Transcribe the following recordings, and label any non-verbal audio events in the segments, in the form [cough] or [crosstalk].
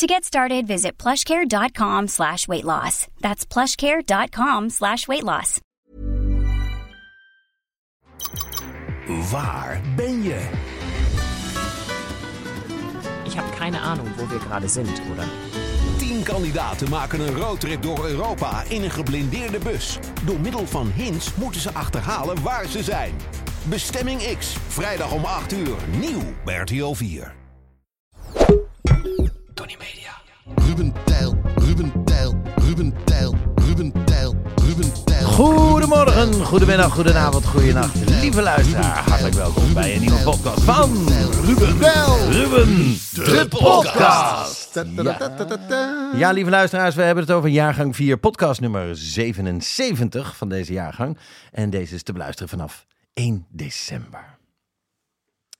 To get started, visit plushcare.com slash weight loss. That's plushcare.com slash weight loss. Waar ben je? Ich habe keine Ahnung, wo wir gerade sind, oder? Tien kandidaten maken een roadtrip door Europa in een geblindeerde bus. Door middel van hints moeten ze achterhalen waar ze zijn. Bestemming X, vrijdag om 8 uur, nieuw bij RTL 4. Tony Media. Ruben Tijl, Ruben Tijl, Ruben Tijl, Ruben Tijl, Ruben Tijl. Goedemorgen, goedemiddag, goedenavond, goedenacht. Lieve luisteraar, hartelijk welkom bij een nieuwe podcast van Ruben. Ruben, de podcast. Ja. ja, lieve luisteraars, we hebben het over jaargang 4, podcast nummer 77 van deze jaargang. En deze is te beluisteren vanaf 1 december.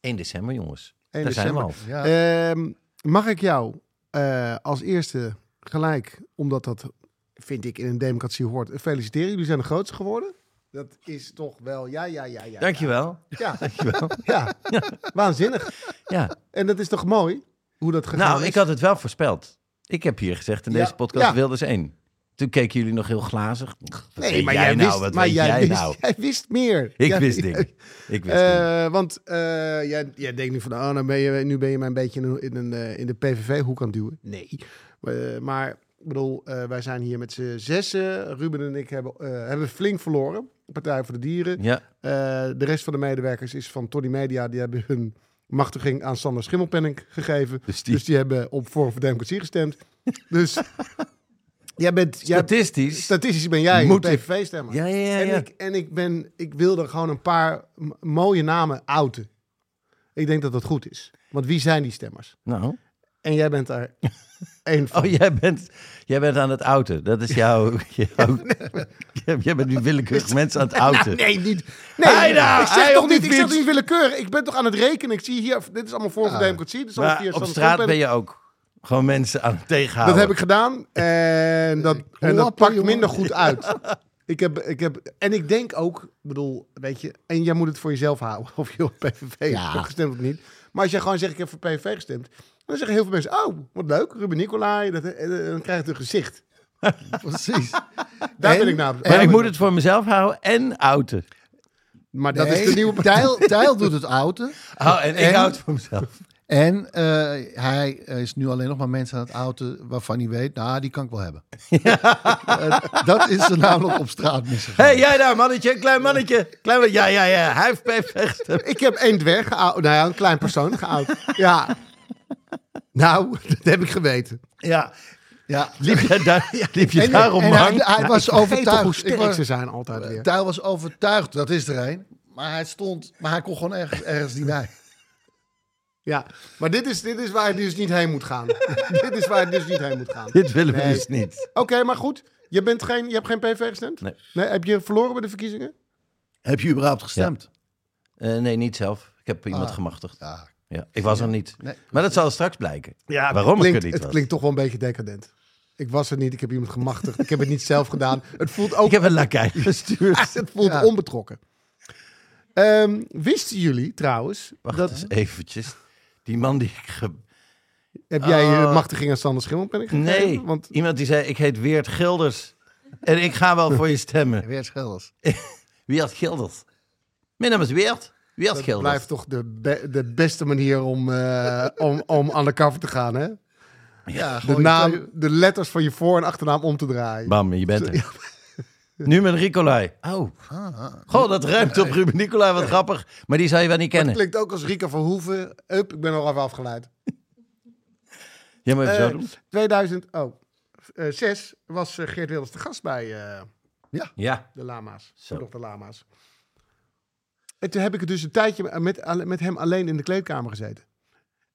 1 december, jongens. 1 Daar zijn we december. al. Ehm, mag ik jou eh, als eerste gelijk, omdat dat vind ik in een democratie hoort, feliciteren. Jullie zijn de grootste geworden. Dat is toch wel, ja, ja, ja, ja. Dankjewel. Ja, [laughs] ja. ja. waanzinnig. Ja. En dat is toch mooi, hoe dat gegaan Nou, is? ik had het wel voorspeld. Ik heb hier gezegd in Ja, deze podcast ja. Wilders 1. Toen keken jullie nog heel glazig. Nee, maar jij jij nou? Wat maar jij, jij wist, nou? [laughs] jij wist meer. Ik wist dingen. Ik wist. Eh, want eh, jij, jij denkt nu van, oh, nou ben je, nu ben je mij een beetje in, een, in, een, eh, in de PVV-hoek aan het duwen. Nee. Maar ik bedoel, wij zijn hier met z'n zessen. Ruben en ik hebben, hebben flink verloren. Partij voor de Dieren. Ja, de rest van de medewerkers is van Tony Media. Die hebben hun machtiging aan Sander Schimmelpenning gegeven. Dus Dus die- die, hebben op voor Democratie gestemd. [laughs] dus jij bent... Jij, statistisch. statistisch ben jij Moet een PVV-stemmer. Ja, ja, ja. En, ja. ik, en ik, ben, ik wilde gewoon een paar mooie namen outen. Ik denk dat dat goed is. Want wie zijn die stemmers? Nou. En jij bent daar [laughs] één van. Oh, jij bent, jij bent aan het outen. Dat is jouw... [laughs] [laughs] jouw jij bent nu willekeurig mensen aan het outen. Nou, nee, niet. Nee, daar, ik zeg toch niet, ik zeg niet willekeurig. Ik ben toch aan het rekenen. Ik zie hier, dit is allemaal voor voor democratie. Dus Maar op straat ben je ook gewoon mensen aan het tegenhouden. Dat heb ik gedaan en dat, [laughs] en dat pakt minder goed uit. [laughs] Ik heb, ik heb, en ik denk ook, bedoel, weet je, en jij moet het voor jezelf houden [laughs] of je op PVV Ja. hebt gestemd of niet. Maar als jij gewoon zegt, ik heb voor PVV gestemd, dan zeggen heel veel mensen, oh, wat leuk, Ruben Nicolai, dat, en dan krijg je een gezicht. Precies. Daar En- ben ik naar. Maar ik moet het voor mezelf houden en outen. Maar dat Nee, is de nieuwe partij. Tijl, Tijl doet het outen. Oh, en ik houd het voor mezelf. En eh, hij is nu alleen nog maar mensen aan het outen waarvan hij weet, nou, die kan ik wel hebben. [laughs] Eh, dat is er namelijk op straat misgegaan. Hé, hey, jij daar, mannetje, klein mannetje. Klein, ja, ja, ja, hij heeft gestemd. Ik heb één dwerg geout, nou ja, een klein persoon geout. Ja. Nou, dat heb ik geweten. Ja, ja. Liep je, [laughs] daar, liep je En- daarom en hij, was overtuigd. hoe Ik sterk ze zijn altijd weer. Tijl was overtuigd, dat is er een. Maar hij stond, maar hij kon gewoon ergens, ergens niet bij. Ja, maar dit is, dit is waar je dus niet heen moet gaan. [laughs] dit is waar je dus niet heen moet gaan. Dit willen we Nee. dus niet. Oké, maar goed. Je, bent geen, je hebt geen PV gestemd? Nee. Heb je verloren bij de verkiezingen? Heb je überhaupt gestemd? Eh, nee, niet zelf. Ik heb iemand Ah. gemachtigd. Ja. Ja, ik was er niet. Nee. Maar dat zal straks blijken. Ja, Waarom het klinkt, ik er niet Het was. klinkt toch wel een beetje decadent. Ik was er niet, ik heb iemand gemachtigd. ik heb het niet zelf gedaan. Het voelt ook Ik heb een lakij [laughs] gestuurd. het voelt onbetrokken. Ehm, wisten jullie trouwens, Wacht dat, eens eventjes. Die man die ik... ge- heb jij je Oh. machtiging aan Sander Schimmelpenning gegeven? Nee, Want iemand die zei, ik heet Weert Gilders. En ik ga wel voor je stemmen. Weer Schelders. [laughs] Weert [laughs] Gilders. Mijn naam is Weert. Weert dat Gilders. blijft toch de, be- de beste manier om, eh om, om undercover te gaan, hè? Ja, De, naam, de letters van je voor- en achternaam om te draaien. Bam, je bent er. Nu met Nicolai. Oh. Goh, dat ruimt op Ruben Nicolai, wat grappig. Maar die zou je wel niet Het kennen. klinkt ook als Rika Verhoeven. Up, ik ben nog even afgeleid. Ja, maar even Eh, zo doen. 2006 was eh, Geert Wilders de gast bij eh, Ja. de Lama's. Zo. Nog de Lama's. En toen heb ik dus een tijdje met, met hem alleen in de kleedkamer gezeten.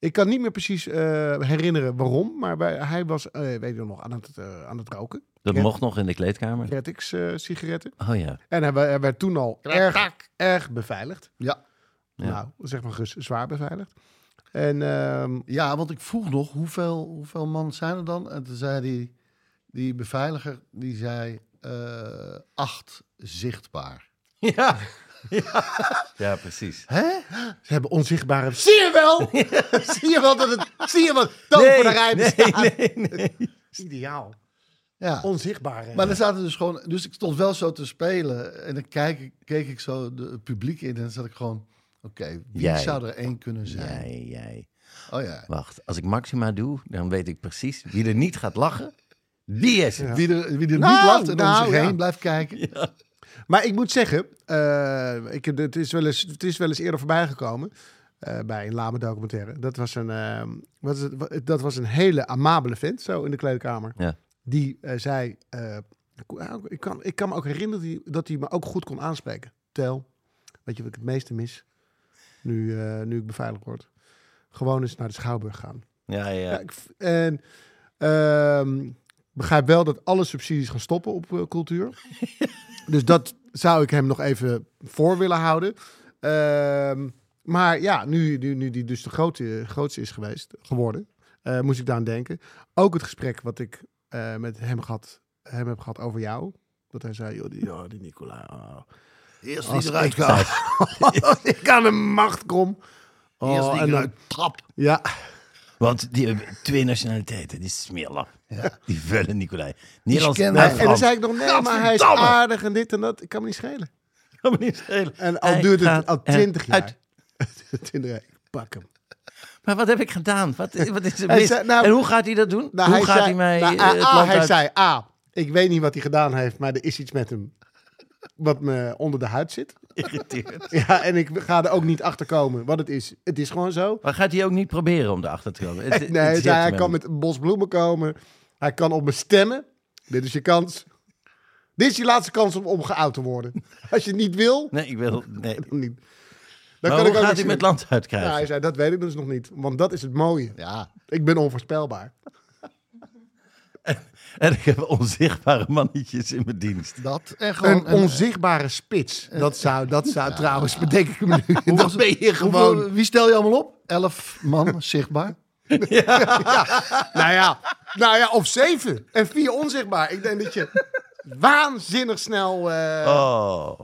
Ik kan niet meer precies eh, herinneren waarom, maar bij, hij was, eh, weet je nog, aan het, eh, aan het roken. Dat mocht nog in de kleedkamer. Gretix eh, sigaretten. Oh ja. En hij, hij werd toen al erg, erg beveiligd. Ja. Ja. Nou, zeg maar zwaar beveiligd. En ehm, Ja, want ik vroeg nog hoeveel, hoeveel man zijn er dan? En toen zei die, die beveiliger, die zei eh, acht zichtbaar. Ja. Ja. Ja, precies. Hè? ze hebben onzichtbare... Zie je wel? zie je wel dat het... Zie je wel? Toon Nee, voor de rij nee, bestaat. nee, nee. [laughs] Ideaal. Ja. Onzichtbare. Maar er zaten dus gewoon, dus ik stond wel zo te spelen en dan kijk keek ik zo de, het publiek in en dan zat ik gewoon, oké, wie Jij. zou er één kunnen zijn? Jij, jij. Oh ja. Wacht, als ik Maxima doe, dan weet ik precies wie er niet gaat lachen. Die is het. Wie er, wie er Nou, niet lacht en nou, om zich ja. heen blijft kijken. Maar ik moet zeggen, eh, ik, het, is wel eens, het is wel eens eerder voorbij gekomen eh, bij een lame documentaire. Dat was een, ehm, wat is het, dat was een hele amabele vent, zo in de kleedkamer. Ja. Die eh, zei, ik, kan, ik kan me ook herinneren dat hij, dat hij me ook goed kon aanspreken. Tel, weet je wat ik het meeste mis? Nu, nu ik beveiligd word. Gewoon eens naar de Schouwburg gaan. Ja, ja. Ja, ik v- en ehm, begrijp wel dat alle subsidies gaan stoppen op eh, cultuur. [laughs] dus dat zou ik hem nog even voor willen houden. Ehm, maar ja, nu, nu, nu die dus de grote, grootste is geweest, geworden, eh, moest ik daar aan denken. Ook het gesprek wat ik eh, met hem, gehad, hem heb gehad over jou. Dat hij zei, joh, die, joh, die Nicola. oh. Eerst Als die eruit ik gaat. ik aan de macht kom. Oh, Eerst die en dan- eruit trap. ja, Want die hebben twee nationaliteiten, die smeerlap. Die vullen Nicolai. Nederlands en en dan zei ik nog, nee, maar hij is aardig en dit en dat. Ik kan me niet schelen. Kan me niet schelen. En al Hij duurt het gaat al twintig jaar. eruit. 20 [laughs] jaar. Ik pak hem. Maar wat heb ik gedaan? Wat, wat is er Hij mis? zei- nou- en hoe gaat hij dat doen? Nou, hoe hij gaat zei, hij mij nou, eh, A, het A, land hij uit? zei, A, ik weet niet wat hij gedaan heeft, maar er is iets met hem wat me onder de huid zit. [laughs] Ja, en ik ga er ook niet achter komen wat het is. Het is gewoon zo. Maar gaat hij ook niet proberen om erachter te komen? Het- [laughs] Nee, hij, kan met een bos bloemen komen. Hij kan op me stemmen. Dit is je kans. Dit is je laatste kans om, om geout te worden. [laughs] Als je het niet wil, Nee, ik wil... Nee. dan niet. Dan Maar kan hoe ik ook gaat hij met land uitkrijgen? Ja, hij zei, dat weet ik dus nog niet. Want dat is het mooie. Ja, Ik ben onvoorspelbaar. En ik heb onzichtbare mannetjes in mijn dienst. dat en gewoon... Een onzichtbare spits. Dat zou, dat zou [laughs] trouwens, bedenk ik me nu. [laughs] Dat ben je Hoeveel- gewoon. wie stel je allemaal op? Elf man [laughs] zichtbaar. Nou ja, nou ja, of zeven. En vier onzichtbaar. Ik denk dat je waanzinnig snel eh, Oh.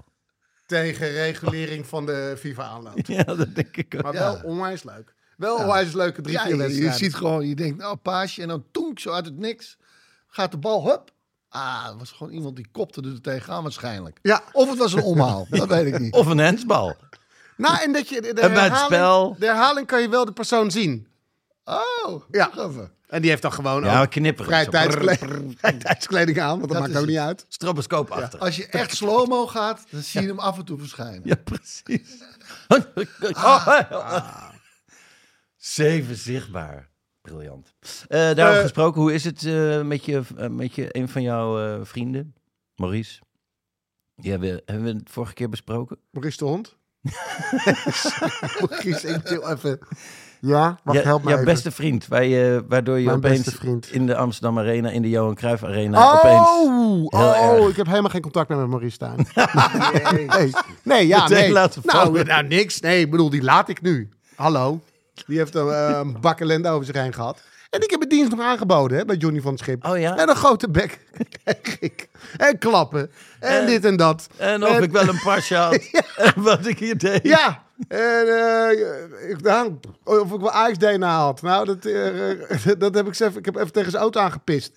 tegen regulering van de FIFA aanloopt. Ja, dat denk ik ook. Maar wel onwijs leuk. Wel onwijs leuke drie, Ja, je, ziet gewoon, je denkt, nou, paasje. En dan toenk, zo uit het niks. Gaat de bal, hup. Ah, het was gewoon iemand die kopte er tegenaan waarschijnlijk. Ja, Of het was een omhaal, dat weet ik niet. [laughs] Of een hensbal. nou en dat je de, de En bij het herhaling, spel. de herhaling kan je wel de persoon zien. Oh, Ja. even. En die heeft dan gewoon Ja, vrij tijdskleding, [laughs] vrij tijdskleding aan, want dat, Dat maakt ook niet uit. Stroboscoopachtig. Als je echt slow-mo gaat, dan zie je hem af en toe verschijnen. Ja, precies. Oh, [laughs] Zeven zichtbaar. Briljant. Eh daarover Eh, gesproken, hoe is het eh, met, je, met je, een van jouw vrienden, Maurice? Die hebben, hebben we het vorige keer besproken? Maurice de hond. [laughs] Maurice, ik wil even... Ja, wacht, Ja, help me jouw beste vriend, waardoor je Mijn opeens beste vriend. in de Amsterdam Arena, in de Johan Cruijff Arena, opeens... Oh, heel oh erg. ik heb helemaal geen contact meer met Maurice Stijn. [laughs] nee. nee, ja, Meteen nee. laten nou, nou, niks. Nee, ik bedoel, die laat ik nu. Hallo. Die heeft [laughs] een, eh, een bak ellende over zich heen gehad. En ik heb het dienst nog aangeboden hè, bij Johnny van het Schip. Oh ja? En een grote bek [laughs] kreeg ik. En klappen. En, En- dit en dat. En of ik wel een pasje had. [laughs] En wat ik hier deed. Ja. En eh, ik, nou, of ik wel Ajax-DNA had. Nou, dat, eh, dat heb ik zelf. Ik heb even tegen zijn auto aangepist.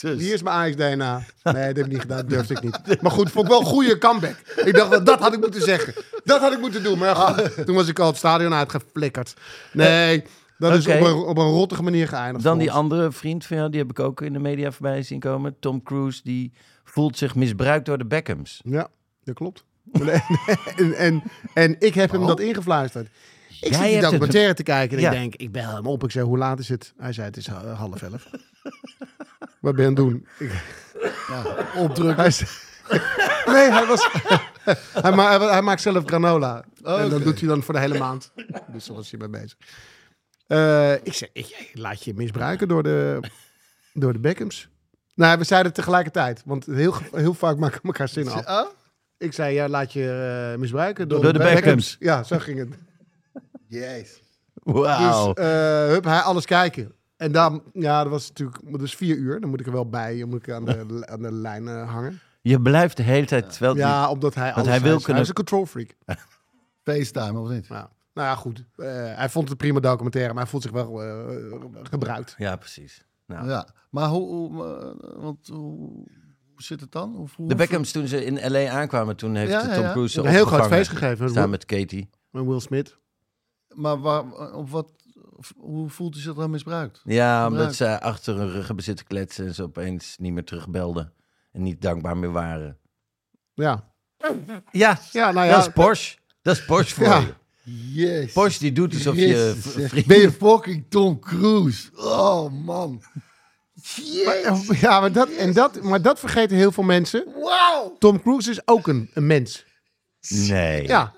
Dus. Hier is mijn Ajax-DNA. [laughs] Nee, dat heb ik niet gedaan. Dat durfde ik niet. Maar goed, vond ik wel een goede comeback. Ik dacht, wel, dat had ik moeten zeggen. Dat had ik moeten doen. Maar ja, goed, toen was ik al het stadion uitgeflikkerd. Nee, dat is op, een, op een rottige manier geëindigd. Dan die andere vriend van jou, die heb ik ook in de media voorbij zien komen. Tom Cruise, die voelt zich misbruikt door de Beckhams. Ja, dat klopt. [laughs] en, en, en ik heb hem dat ingefluisterd. Ik Jij zit die het- documentaire te kijken en Ja. ik denk, ik bel hem op. Ik zeg, hoe laat is het? Hij zei, het is eh, half elf. Wat ben je aan het doen? Ik, Ja, opdrukken. hij zei- [laughs] nee, hij was... hij, ma- hij, hij maakt zelf granola. en dat doet hij dan voor de hele maand. Dus daar was hij mee bezig. Eh, ik zeg, ik, laat je misbruiken door de, door de Beckhams. Nou, we zeiden het tegelijkertijd. Want heel, heel vaak maken we elkaar zin af. Oh? Ik zei, ja, laat je eh, misbruiken door, Door de Beckhams. Ja, zo ging het. Jezus. Wauw. Dus eh, hup, hij alles kijken. En dan, ja, dat was natuurlijk, dus vier uur. Dan moet ik er wel bij, dan moet ik aan de, aan de lijn eh, hangen. Je blijft de hele tijd... Terwijl die- Ja, omdat hij alles hij wil kunnen- is een control freak. [laughs] FaceTime of niet? Ja. Nou ja, goed. Eh, hij vond het een prima documentaire, maar hij voelt zich wel eh, gebruikt. ja, precies. Nou, Ja. Maar hoe, hoe, want, hoe, zit het dan? Hoe- De Beckhams, toen ze in L.A. aankwamen, toen heeft Ja, Tom ja, ja. Cruise ze Een heel groot feest gegeven. Samen met Katie. Met Will Smith. Maar waar, op wat, hoe voelt hij zich dan misbruikt? Ja, omdat ze achter hun rug hebben zitten kletsen en ze opeens niet meer terugbelden. En niet dankbaar meer waren. Ja. Ja, Ja, nou ja. dat is Porsche. Dat is Porsche voor Ja. je. Yes. Porsche die doet alsof je. Ben je fucking Tom Cruise? Oh, man. Jezus. Ja, maar dat, en dat, maar dat vergeten heel veel mensen. Wauw. Tom Cruise is ook een, een mens. Nee, Ja.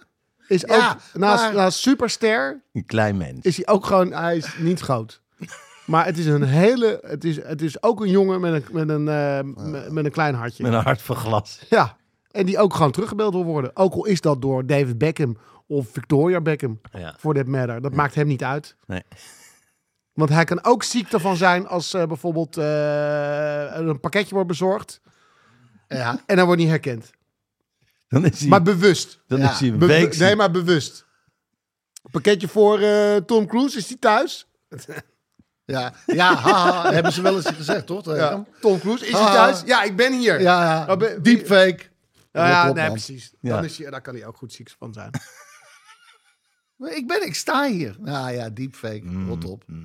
Is Ja, ook, naast, maar- naast superster een klein mens. is hij ook gewoon, hij is niet groot. [laughs] Maar het is een hele, het is, het is ook een jongen met een, met een, eh, met, met een klein hartje. Met een hart van glas. Ja. En die ook gewoon teruggebeld wil worden. Ook al is dat door David Beckham of Victoria Beckham. Ja. For that matter. Dat maakt hem niet uit. Nee. Want hij kan ook ziek ervan zijn als eh, bijvoorbeeld eh, een pakketje wordt bezorgd. Ja. En dan wordt niet herkend. Dan is hij, Maar bewust. dan ja, is hij ziek. nee, maar bewust. Pakketje voor eh, Tom Cruise, is die thuis? [laughs] Ja, ja haha, hebben ze wel eens gezegd, toch? Ja. Tom Cruise, is hij thuis? Ja, ik ben hier. Ja, ja. Oh, be- Deepfake. Ja, ja, nee, man. precies. Ja. Dan is hij, daar kan hij ook goed ziek van zijn. [laughs] Ik ben, ik sta hier. Nou ja, deepfake. Mm, Rot op. Het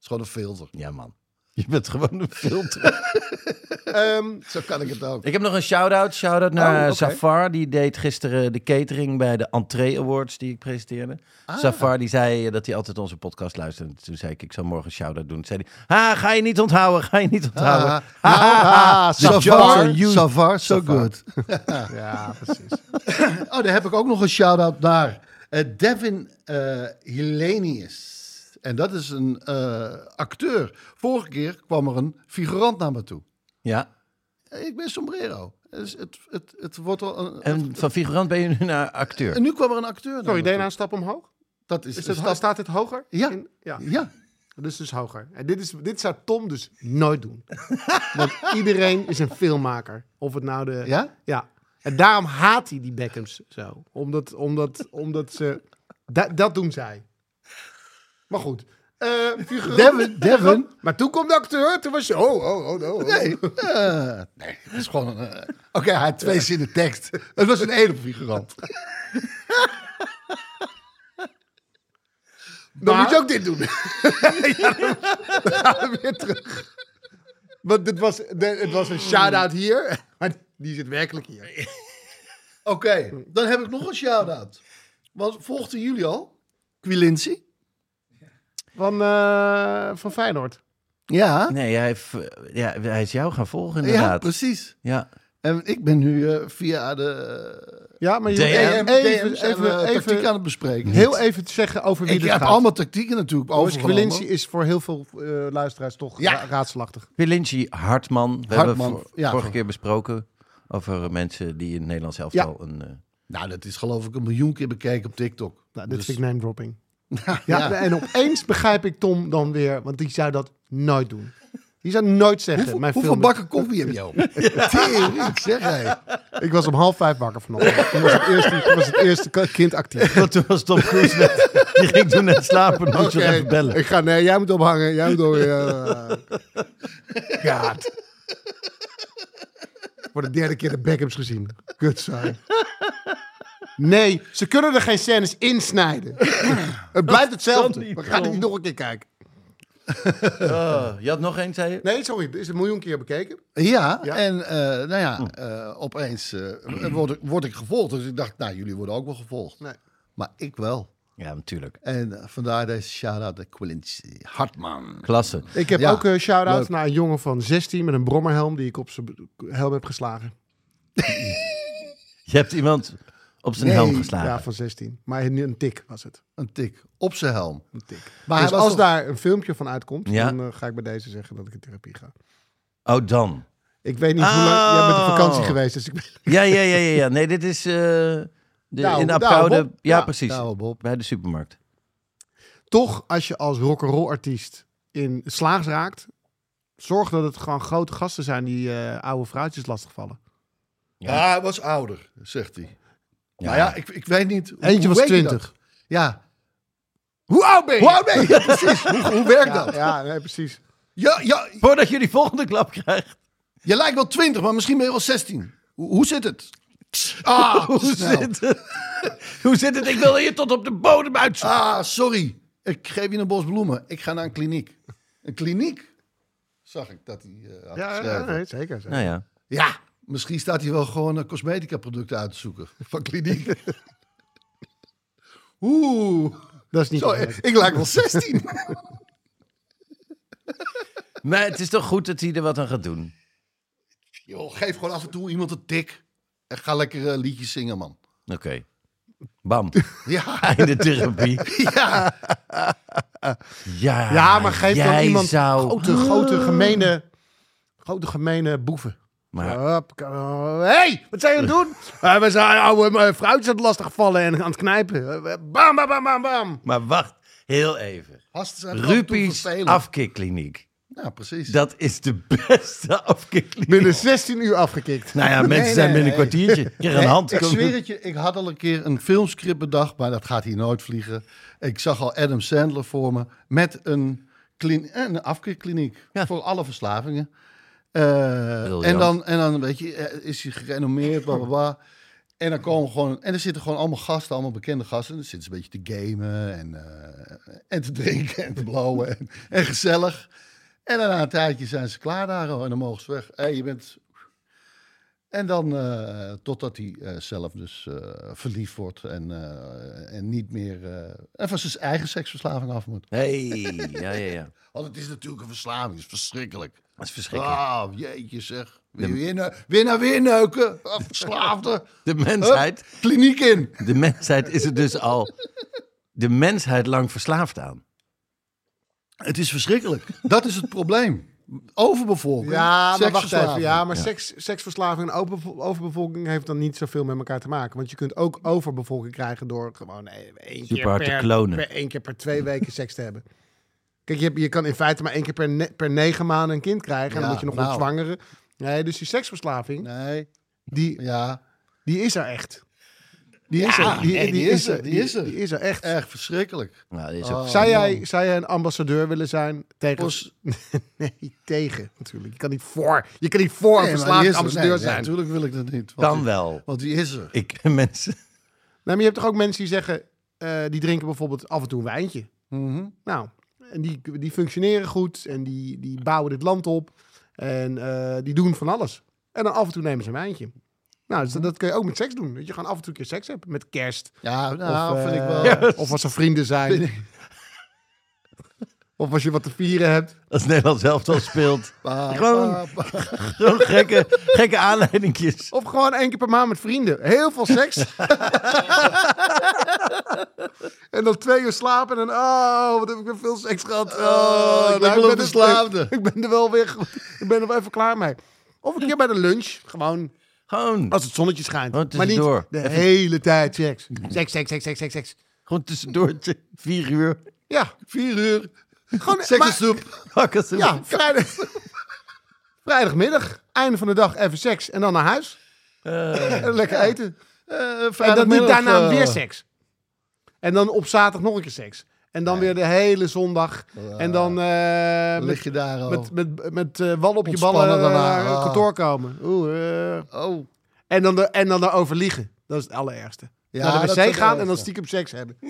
is gewoon een filter. Ja, man. Je bent gewoon een filter. [laughs] Ehm, [laughs] Zo kan ik het ook. Ik heb nog een shout-out. Shout-out naar Oh. Safar. Die deed gisteren de catering bij de Entree Awards die ik presenteerde. Ah. Safar die zei dat hij altijd onze podcast luisterde. Toen zei ik, ik zal morgen een shout-out doen. Toen zei hij, ah, ga je niet onthouden, ga je niet onthouden. Ah, The joke's Savar, on you. Savar, so good. ja, precies. [laughs] [laughs] Oh, daar heb ik ook nog een shout-out naar. Eh, Devin eh Hellenius. En dat is een eh, acteur. Vorige keer kwam er een figurant naar me toe. Ja, Eh, Ik ben sombrero. Dus het, het, het wordt al een, en van figurant ben je nu naar acteur. en nu kwam er een acteur Sorry, deed een stap omhoog? Dat is, Is het, stap- Staat dit hoger? Ja. In- ja. Ja, Dus dus hoger. En dit, is, dit zou Tom dus nooit doen. Want iedereen is een filmmaker. Of het nou de... ja? Ja. En daarom haat hij die Beckhams zo. Omdat, omdat, omdat ze... Da- dat doen zij. Maar goed. Eh, figuurant- Devin, Devin. [laughs] Maar toen kwam de acteur. Toen was je... Oh, oh, oh, oh. oh. Nee, eh, nee, het is gewoon een... eh, Oké, hij had twee zinnen tekst. Het was een ene figurant. [laughs] Dan Maar- moet je ook dit doen. [laughs] ja, dan, dan gaan we weer terug. Want dit was, het was een shout-out hier. Maar die zit werkelijk hier. Oké, dan heb ik nog een shout-out. Want volgden jullie al? Quilinci? Van, eh, van Feyenoord. Ja, Nee, hij, heeft, eh, ja, hij is jou gaan volgen ja, inderdaad. precies. Ja, En ik ben nu eh, via de Ja, maar je DM. even, even, aan het bespreken. heel even te zeggen over wie ik dit heb gaat. allemaal tactieken natuurlijk overgenomen. Quilinci is voor heel veel eh, luisteraars toch Ja. ra- raadselachtig. Pilinci Hartman. We Hartman, hebben vor- ja, vorige keer besproken over mensen die in het Nederlands elftal een... eh, Nou, dat is geloof ik een miljoen keer bekeken op TikTok. Nou, dit Dus- vind ik name dropping. [laughs] ja, Ja, En opeens begrijp ik Tom dan weer, want die zou dat nooit doen. Die zou nooit zeggen. Hoeveel, mijn hoeveel bakken koffie heb je op? [laughs] Tering, zeg hé. Ik was om half vijf wakker vanochtend. Toen was het eerste, toen was het eerste kind actief. Want [laughs] toen was Tom Cruise net... Die ging toen net slapen. Dan moet je even bellen. Ik ga, nee, jij moet ophangen. Jij moet op. Uh, God. Voor de derde keer de Beckhams gezien. Kut zijn. Nee, ze kunnen er geen scènes insnijden. [laughs] Het blijft hetzelfde. We gaan het niet nog een keer kijken. Oh, [laughs] je had nog één, zei je? Nee, sorry. Het is een miljoen keer bekeken. Ja, Ja. en eh, nou ja, eh, opeens eh, word, ik, word ik gevolgd. Dus ik dacht, nou, jullie worden ook wel gevolgd. Nee. Maar ik wel. Ja, natuurlijk. En eh, vandaar deze shout-out naar Quilinci. Hartman. Klasse. Ik heb Ja, ook een shout-out leuk. naar een jongen van 16 met een brommerhelm die ik op zijn helm heb geslagen. [laughs] Je hebt iemand Op zijn Nee, helm geslagen. Ja, van 16. Maar nu een tik was het. Een tik op zijn helm. Een tik. Maar dus als toch- daar een filmpje van uitkomt, Ja. dan eh, ga ik bij deze zeggen dat ik in therapie ga. Oh, dan. Ik weet niet hoe lang... Jij bent op vakantie Oh. geweest, dus ik. Ja, ja, ja, ja. ja. Nee, dit is eh, de, in de Apkoude. Bob. Ja, Ja, precies. Bij de supermarkt. Toch, als je als rock'n'roll artiest in slaags raakt, zorg dat het gewoon grote gasten zijn die eh, oude vrouwtjes lastigvallen. Ja, hij was ouder, zegt hij. Ja. Nou ja, ik, ik weet niet. hoe- Eentje hoe was weet je 20. dat? Ja. Hoe oud ben je? Hoe oud ben je? Ja, precies. Hoe, hoe werkt Ja, dat? ja nee, precies. Ja, ja, Voordat je die volgende klap krijgt. je lijkt wel 20, maar misschien ben je wel 16. Hoe, hoe zit het? Ah, [laughs] Hoe zit het? Hoe zit het? Ik wil hier tot op de bodem uitzoeken. Ah, sorry. Ik geef je een bos bloemen. Ik ga naar een kliniek. Een kliniek? Zag ik dat hij eh had Ja, ja, nee, zeker. zeker. Nou ja. Ja, misschien staat hij wel gewoon uh, cosmetica producten uit te zoeken. Van kliniek. [laughs] Oeh. Dat is niet Zo, ik lijk wel 16. [laughs] Maar het is toch goed dat hij er wat aan gaat doen. Joh, geef gewoon af en toe iemand een tik. En ga lekker eh, liedjes zingen, man. Oké. Bam. [laughs] Ja, Einde therapie. ja. Ja, Ja, maar geef dan iemand zou... grote, grote, gemene, grote, gemene boeven. Maar hey, wat zijn je aan het doen? [laughs] Eh, we zijn oude uh, vrouwtjes aan het lastigvallen en aan het knijpen. Eh, Bam, bam, bam, bam, bam. Maar wacht, heel even. Rupies vervelend. afkikkliniek. Ja, precies. Dat is de [laughs] beste afkikkliniek. Binnen 16 uur afgekikt. Nou ja, mensen Nee, zijn nee, binnen een kwartiertje. Een hand. Ik zweer het je, ik had al een keer een filmscript bedacht, maar dat gaat hier nooit vliegen. Ik zag al Adam Sandler voor me met een, klin- een afkeerkliniek Ja. voor alle verslavingen. Eh, en, dan, en dan weet je, eh, is hij gerenommeerd, bla bla bla. En dan komen gewoon, en er zitten gewoon allemaal gasten, allemaal bekende gasten. En dan zitten ze een beetje te gamen en, eh, en te drinken en te blowen en, en gezellig. En dan na een tijdje zijn ze klaar daar en dan mogen ze weg. Hé, je bent en dan totdat hij zelf dus verliefd wordt en, en niet meer en van zijn eigen seksverslaving af moet. hey, ja, ja, ja. [laughs] Want het is natuurlijk een verslaving, het is verschrikkelijk. Dat is verschrikkelijk. Ah, jeetje zeg. Weer, weer, ne- weer naar weer neuken. Ah, Verslaafde. [laughs] De mensheid, Hup, kliniek in. de mensheid is er dus al de mensheid lang verslaafd aan. Het is verschrikkelijk. Dat is het probleem. Overbevolking. Ja, maar wacht even. seksverslaving. Ja, maar Seks, seksverslaving en overbevolking heeft dan niet zoveel met elkaar te maken. Want je kunt ook overbevolking krijgen door gewoon eh, één keer per, klonen. per één keer per twee weken seks te hebben. Kijk, je, hebt- je kan in feite maar één keer per, ne- per negen maanden een kind krijgen. En dan moet je nog nou. ontzwangeren. Nee, dus die seksverslaving, Nee, die, ja, die is er echt. Die is Ja, er. Die, nee, die is er, die is er. Die is er echt. echt verschrikkelijk. Nou, dat is Oh. Zou jij, man. zou jij een ambassadeur willen zijn tegen... Pos- [laughs] nee, tegen natuurlijk. Je kan niet voor, je kan niet voor een Nee, die verslaafd is er. ambassadeur Nee, zijn. Ja, natuurlijk wil ik dat niet. Dan die- wel. Want die is er. Ik ken [laughs] mensen... Nee, maar je hebt toch ook mensen die zeggen, eh, die drinken bijvoorbeeld af en toe een wijntje. Mhm. Nou, en die, die functioneren goed en die, die bouwen dit land op en eh, die doen van alles. En dan af en toe nemen ze een wijntje. Nou, dus dat, dat kun je ook met seks doen. Dat je gewoon af en toe een keer seks hebt met kerst. Ja, nou, of, vind ik eh, wel. [laughs] of als er vrienden zijn. of als je wat te vieren hebt. Als Nederland zelf al speelt. [laughs] Pa, Gewoon- pa, pa. Gewoon gekke, gekke aanleidingjes. Of gewoon één keer per maand met vrienden. Heel veel seks. [laughs] en dan twee uur slapen en dan... Oh, wat heb ik weer veel seks gehad. Oh, Oh, ik ben nou, wel er- verslaafde. [laughs] Ik ben er wel weer... Ik ben er wel even klaar mee. Of een keer bij de lunch. Gewoon Gewoon, als het zonnetje schijnt. Maar niet tussendoor. de Even- hele tijd seks. Seks, seks, seks, seks, seks, seks. gewoon tussendoortje. Vier uur. Ja, Vier uur. gewoon... maar- Seksensoep. Ze ja, vrijdag... Vrijdagmiddag, einde van de dag even seks en dan naar huis. En [laughs] lekker eten. Eh, En dan niet daarna eh, weer seks. En dan op zaterdag nog een keer seks. En dan weer de hele zondag. En dan eh, lig met, je daar al. met, met, met eh, wal op je ballen naar het Ah. kantoor komen. Oeh, eh. oh. en, dan de, en dan daarover liegen. Dat is het allerergste. Ja, naar de wc gaan en dan stiekem seks hebben. [laughs]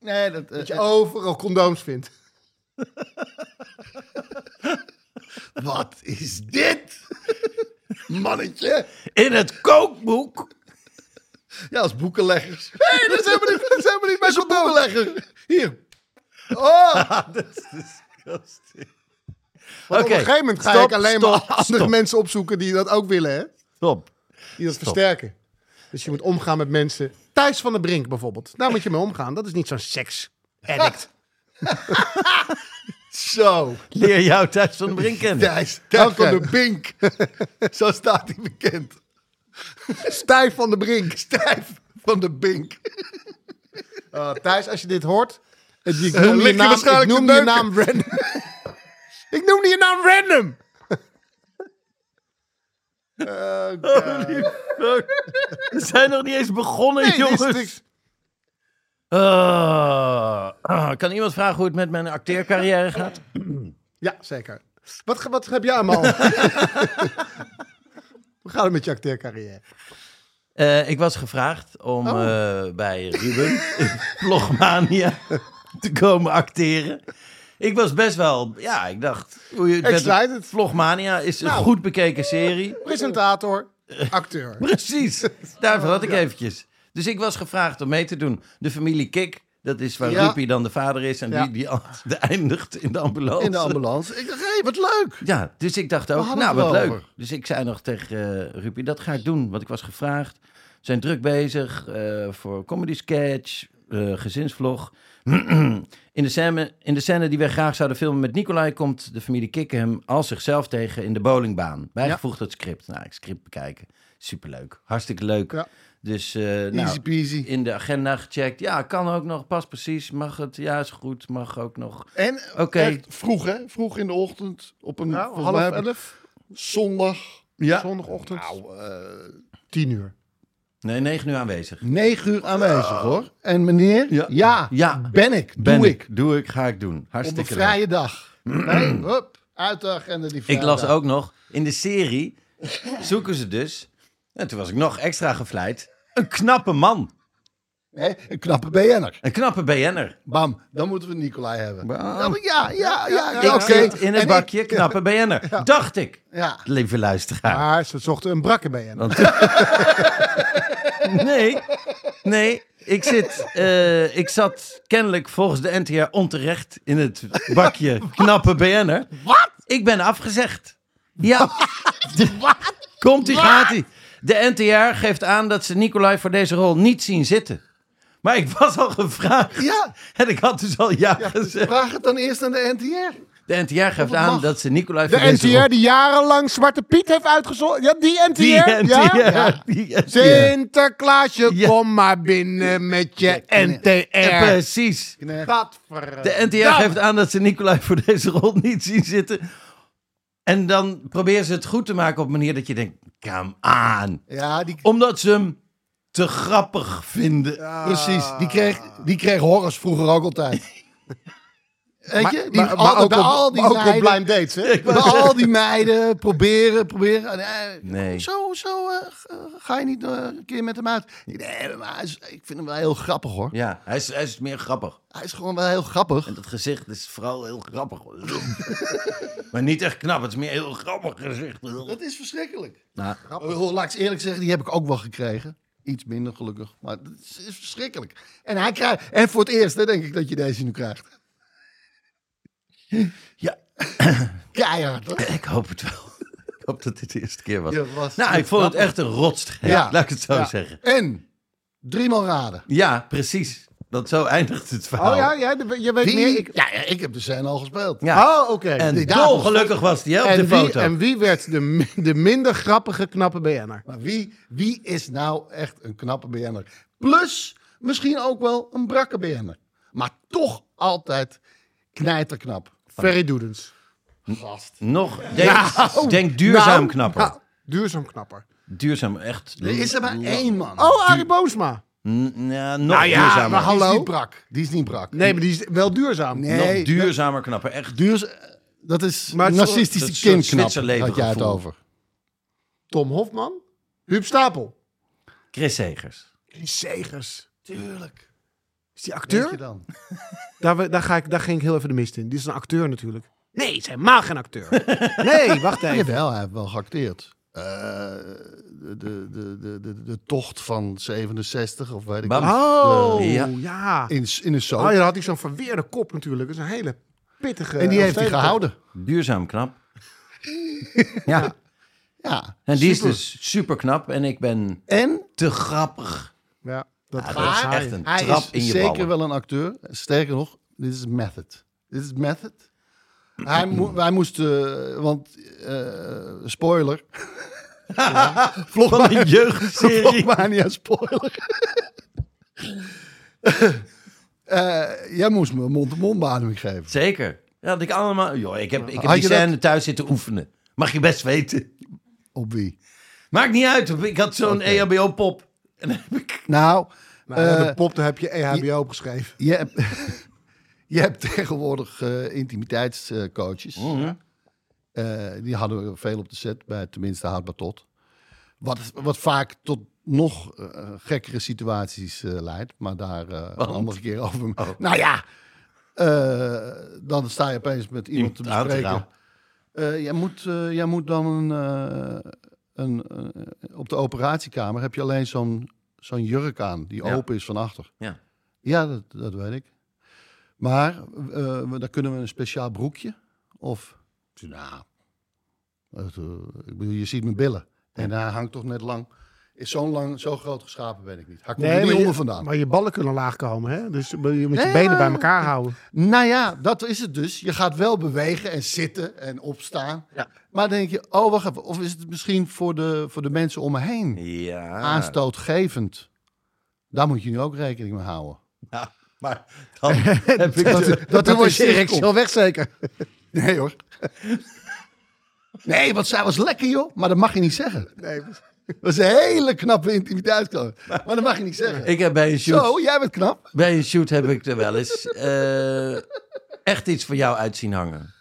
Nee, dat, Dat je eh, overal condooms vindt. [laughs] wat is dit? [laughs] Mannetje. In het kookboek. Ja, als boekenleggers. Nee, dat is helemaal niet, dat is helemaal niet Dat [laughs] is een boekenlegger. Hier. Oh. [laughs] Want Oké, Op een gegeven moment ga stop, ik alleen maar andere stop. mensen opzoeken die dat ook willen, hè? Stop. Die dat versterken. Dus je moet omgaan met mensen. Thijs van de Brink bijvoorbeeld. Daar moet je mee omgaan. Dat is niet zo'n seks-addict. [laughs] Zo. Leer jou thuis van de Brink kennen. Thijs, van de Bink. Zo staat hij bekend. [laughs] Stijf van de Brink. Stijf van de Bink. Uh, [laughs] Thijs, als je dit hoort. Ik Eh, noem lig je naam, ik waarschijnlijk te noemde je naam random. [laughs] ik noemde je naam random. We zijn nog niet eens begonnen, Nee, jongens. niks. Ah, kan iemand vragen hoe het met mijn acteercarrière gaat? Ja, zeker. Wat, wat heb jij allemaal? Hoe gaat het met je acteercarrière? Eh, ik was gevraagd om Oh. eh, bij Ruben [laughs] in Vlogmania te komen acteren. Ik was best wel, ja, ik dacht, Excited. Vlogmania is een Nou. goed bekeken serie. Presentator, acteur. [laughs] Precies, daarvoor had ik eventjes. Dus ik was gevraagd om mee te doen. De familie Kik, dat is waar Ja. Rupie dan de vader is en Ja. die, [laughs] die eindigt in de ambulance. In de ambulance. Ik dacht, hé, wat leuk. Ja, dus ik dacht ook, nou wat leuk. Dus ik zei nog tegen uh, Rupie, dat ga ik doen, want ik was gevraagd. We zijn druk bezig eh, voor comedy sketch, eh, gezinsvlog. [clears throat] in, de scène, in de scène die wij graag zouden filmen met Nicolai... komt de familie Kikken hem als zichzelf tegen in de bowlingbaan. Bijgevoegd het script. Nou, ik script bekijken. Superleuk. Hartstikke leuk. Ja. Dus eh, nou, Easy peasy. in de agenda gecheckt. Ja, kan ook nog. Pas precies. Mag het? Ja, is goed. Mag ook nog. En Oké. echt vroeg, hè? Vroeg in de ochtend. Op een Nou, half elf, zondag. zondagochtend, Nou, eh, tien uur. Nee, negen uur aanwezig. negen uur aanwezig, hoor. En meneer, Ja. ja, Ja. ben ik. Ben doe ik. ik. Doe ik, ga ik doen. Op Hartstikke een leuk. vrije dag. [clears throat] Nee, hup, uit de agenda die Ik las ook nog, in de serie zoeken ze dus, en toen was ik nog extra gevleid, een knappe man. Nee, een knappe BN'er. Een knappe BN'er. Bam, dan moeten we Nicolai hebben. Bam. Ja, ja, ja, ja. ja, Ik zit in het En bakje knappe [laughs] BN'er. Dacht ik, ja. lieve luisteraar. Maar ze zochten een brakke. Want- [laughs] nee, nee. Ik, zit, eh, ik zat kennelijk volgens de NTR onterecht in het bakje [laughs] knappe BN'er. Wat? Ik ben afgezegd. Ja. Wat? Komt ie, gaat ie. De NTR geeft aan dat ze Nicolai voor deze rol niet zien zitten. Maar ik was al gevraagd. Ja. En ik had dus al ja, Ja, dus gezegd. vraag het dan eerst aan de NTR. De NTR geeft aan mag. dat ze Nicolai De voor deze rol... NTR die jarenlang Zwarte Piet heeft uitgezonden. Ja, die NTR. Die NTR. Ja? Die NTR. Sinterklaasje, Ja. kom maar binnen met je Ja, NTR. precies. Gadver. De NTR geeft aan dat ze Nicolai voor deze rol niet zien zitten. En dan proberen ze het goed te maken op een manier dat je denkt, come aan. Ja, die, Omdat ze hem te grappig vinden. precies. Die kreeg, die kreeg Horus vroeger ook altijd. [laughs] Weet je? Die, maar, al, maar ook, bij op, al die ook op meiden, blind dates, hè? [laughs] bij al die meiden proberen, proberen. Eh, Nee. Zo, zo eh, ga je niet eh, een keer met hem uit. Nee, maar hij is- ik vind hem wel heel grappig hoor. Ja, hij is, hij is meer grappig. Hij is gewoon wel heel grappig. En dat gezicht is vooral heel grappig. [laughs] maar niet echt knap, het is meer een heel grappig gezicht. Dat is verschrikkelijk. Nou, Oh, Laat ik eerlijk zeggen, die heb ik ook wel gekregen. Iets minder gelukkig, maar het is, is verschrikkelijk. En, hij krijgt, en voor het eerst hè, denk ik dat je deze nu krijgt. Ja, [coughs] Keihard hoor. ik hoop het wel. [laughs] ik hoop dat dit de eerste keer was. Ja, was- nou, ik vond het echt een rotstreek, Ja. laat ik het zo Ja. zeggen. En, driemaal raden. Ja, precies. Want zo eindigt het verhaal. Oh ja, ja je weet Wie? meer. Ik... Ja, ja, ik heb de scène al gespeeld. Ja. Oh, oké. En dolgelukkig was die hè, op En de wie, foto. en wie werd de, [laughs] de minder grappige knappe BN'er? Maar wie, wie is nou echt een knappe BN'er? Plus, misschien ook wel een brakke BN'er. Maar toch altijd knijterknap. Ferry Doedens. Gast. Nog, denk, Nou, denk duurzaam nou, knapper. nou, duurzaam knapper. Duurzaam, echt. Er is er maar één man. Oh, Arie Boomsma. N- ja, nog Nou ja, duurzamer. maar Die is hallo? niet brak. Die is niet brak. Nee, maar die is wel duurzaam. Nee. nog duurzamer knapper. Echt. Duurs, dat is Maar narcistische een soort kindknap, Zwitserleven had jij het over. Tom Hofman. Huub Stapel. Chris Segers. Chris Segers. Tuurlijk. Is die Denk je acteur? dan? [laughs] Daar, daar, ga ik, daar ging ik heel even de mist in. Die is een acteur natuurlijk. Nee, het is helemaal geen acteur. [laughs] Nee, wacht even. Jawel, hij heeft wel geacteerd. Eh, de, de, de, de, de, tocht van 67, of weet ik Bam. niet. Oh, De- Ja. ja. in, in een soap. Oh, ja, dan had hij zo'n verweerde kop natuurlijk. Dat is een hele pittige... en die heeft hij gehouden. Duurzaam knap. [laughs] ja. Ja. En die super. is dus super knap en ik ben En te grappig. Ja, dat, Ja, dat dat is echt een hij trap is in je zeker ballen. wel een acteur. Sterker nog, dit is method. Dit is method. Hij, mo [clears throat] wij moesten, want eh, spoiler. [laughs] Van een jeugdserie. [laughs] Vlogmania spoiler. [laughs] Eh, jij moest me mond-to-mond beademing geven. Zeker. Ja, dat ik allemaal... Joh, ik heb, ik heb Had die dat- scène thuis zitten oefenen. Mag je best weten. Op wie? Maakt niet uit. Ik had zo'n Oké. EHBO-pop. En dan heb ik... Nou, eh, de pop, daar heb je E EHBO opgeschreven. je hebt, [laughs] je hebt tegenwoordig eh, intimiteitscoaches. Mhm. Eh, die hadden we veel op de set, bij tenminste Houdbaar Tot. Wat, wat vaak tot nog eh, gekkere situaties eh, leidt. Maar daar eh, een andere keer over. Oh. Nou ja, eh, dan sta je opeens met iemand te bespreken. Eh, jij, moet, eh, jij moet dan een, eh, een, eh, op de operatiekamer heb je alleen zo'n zo'n jurk aan die Ja. open is van achter. Ja. Ja, dat, dat weet ik. Maar we- dan kunnen we een speciaal broekje. Of, nou, het, eh, ik bedoel, je ziet mijn billen. En hij hangt toch net lang. Is zo'n lang, zo groot geschapen ben ik niet. Hij komt er niet onder vandaan. maar je ballen kunnen laag komen, hè? Dus je moet je Nee, benen bij elkaar houden. Nou ja, dat is het dus. Je gaat wel bewegen en zitten en opstaan. Ja. Maar dan denk je, oh wacht even. Of is het misschien voor de, voor de mensen om me heen Ja. aanstootgevend? Daar moet je nu ook rekening mee houden. Ja, maar dan [laughs] heb ik... Dat, de- wordt erectie al weg, zeker. Nee hoor. Nee, want zij was lekker joh. Maar dat mag je niet zeggen. Nee, [laughs] Dat was een hele knappe intimiteitskamer. Maar dat mag je niet zeggen. Ik heb bij een shoot... Zo, jij bent knap. Bij een shoot heb ik er wel eens eh, echt iets voor jou uit zien hangen.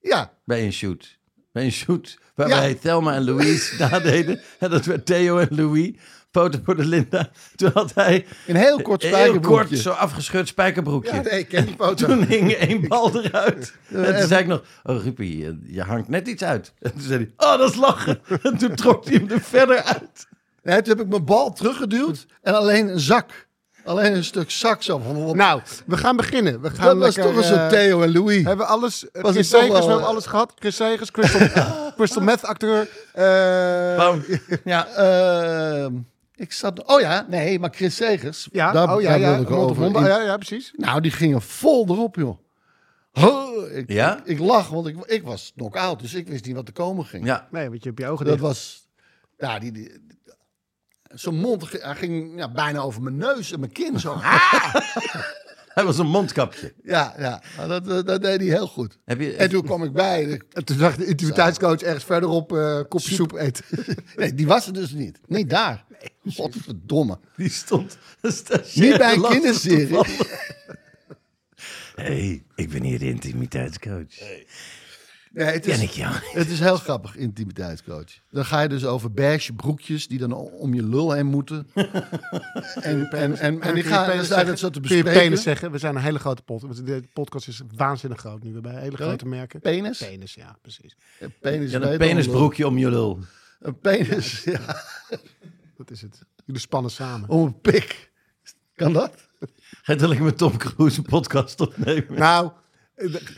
Ja, Bij een shoot. Bij een shoot waarbij Ja. Thelma en Louise [laughs] nadeden. En dat werd Theo en Louis. Foto voor de Linda. Toen had hij een heel kort heel spijkerbroekje. kort zo afgeschud spijkerbroekje. Ja, nee, ik ken die foto. Toen hing één bal eruit. [laughs] En toen even- zei ik nog, oh Ruppie, je, je hangt net iets uit. En toen zei hij, oh dat is lachen. [laughs] En toen trok hij hem er verder uit. Nee, toen heb ik mijn bal teruggeduwd en alleen een zak. Alleen een stuk zak zo. Nou, we gaan beginnen. We gaan dat was lekker, toch een eh, Theo en Louis. Hebben we alles? Was Chris Segers, we hebben eh, alles gehad. Chris Segers, Crystal, [laughs] Crystal Meth acteur. eh, Bam. Ja. Ehm, ik zat... Oh ja, nee, maar Chris Segers. ja, daar, oh ja, daar ja, wilde ik op over. ja, ja, precies. Nou, die gingen vol erop, joh. Huh, ik, Ja? ik, ik lach, want ik, ik was knock-out, dus ik wist niet wat er komen ging. ja. Nee, want je hebt je ogen Dat was... Ja, die... die Zo'n mond ging- hij ging ja, bijna over mijn neus en mijn kin. Zo. [laughs] [laughs] Hij was een mondkapje. Ja, ja. Maar dat, eh, dat deed hij heel goed. Heb je, En toen kwam ik bij. en toen zag de intimiteitscoach ergens verderop eh kopje soep eten. [laughs] Nee, die was er dus niet. Niet daar. Godverdomme. die stond... [laughs] Niet bij een kinderserie. hey, ik ben hier de intimiteitscoach. Nee, het Ken is, ik jou? het is heel grappig, intimiteitscoach. Dan ga je dus over beige broekjes die dan om je lul heen moeten. [laughs] en, en, en, en die gaan dat zo te Kun je bespreken. penis zeggen? We zijn een hele grote podcast. De podcast is waanzinnig groot nu. We hebben hele grote merken. Penis? Penis, ja, precies. Penis Ja, een dan penisbroekje om je lul. Een penis, ja. [laughs] Dat is het. Jullie spannen samen. Om een pik. Kan dat? Ga je lekker met Tom Cruise een podcast opnemen? Nou,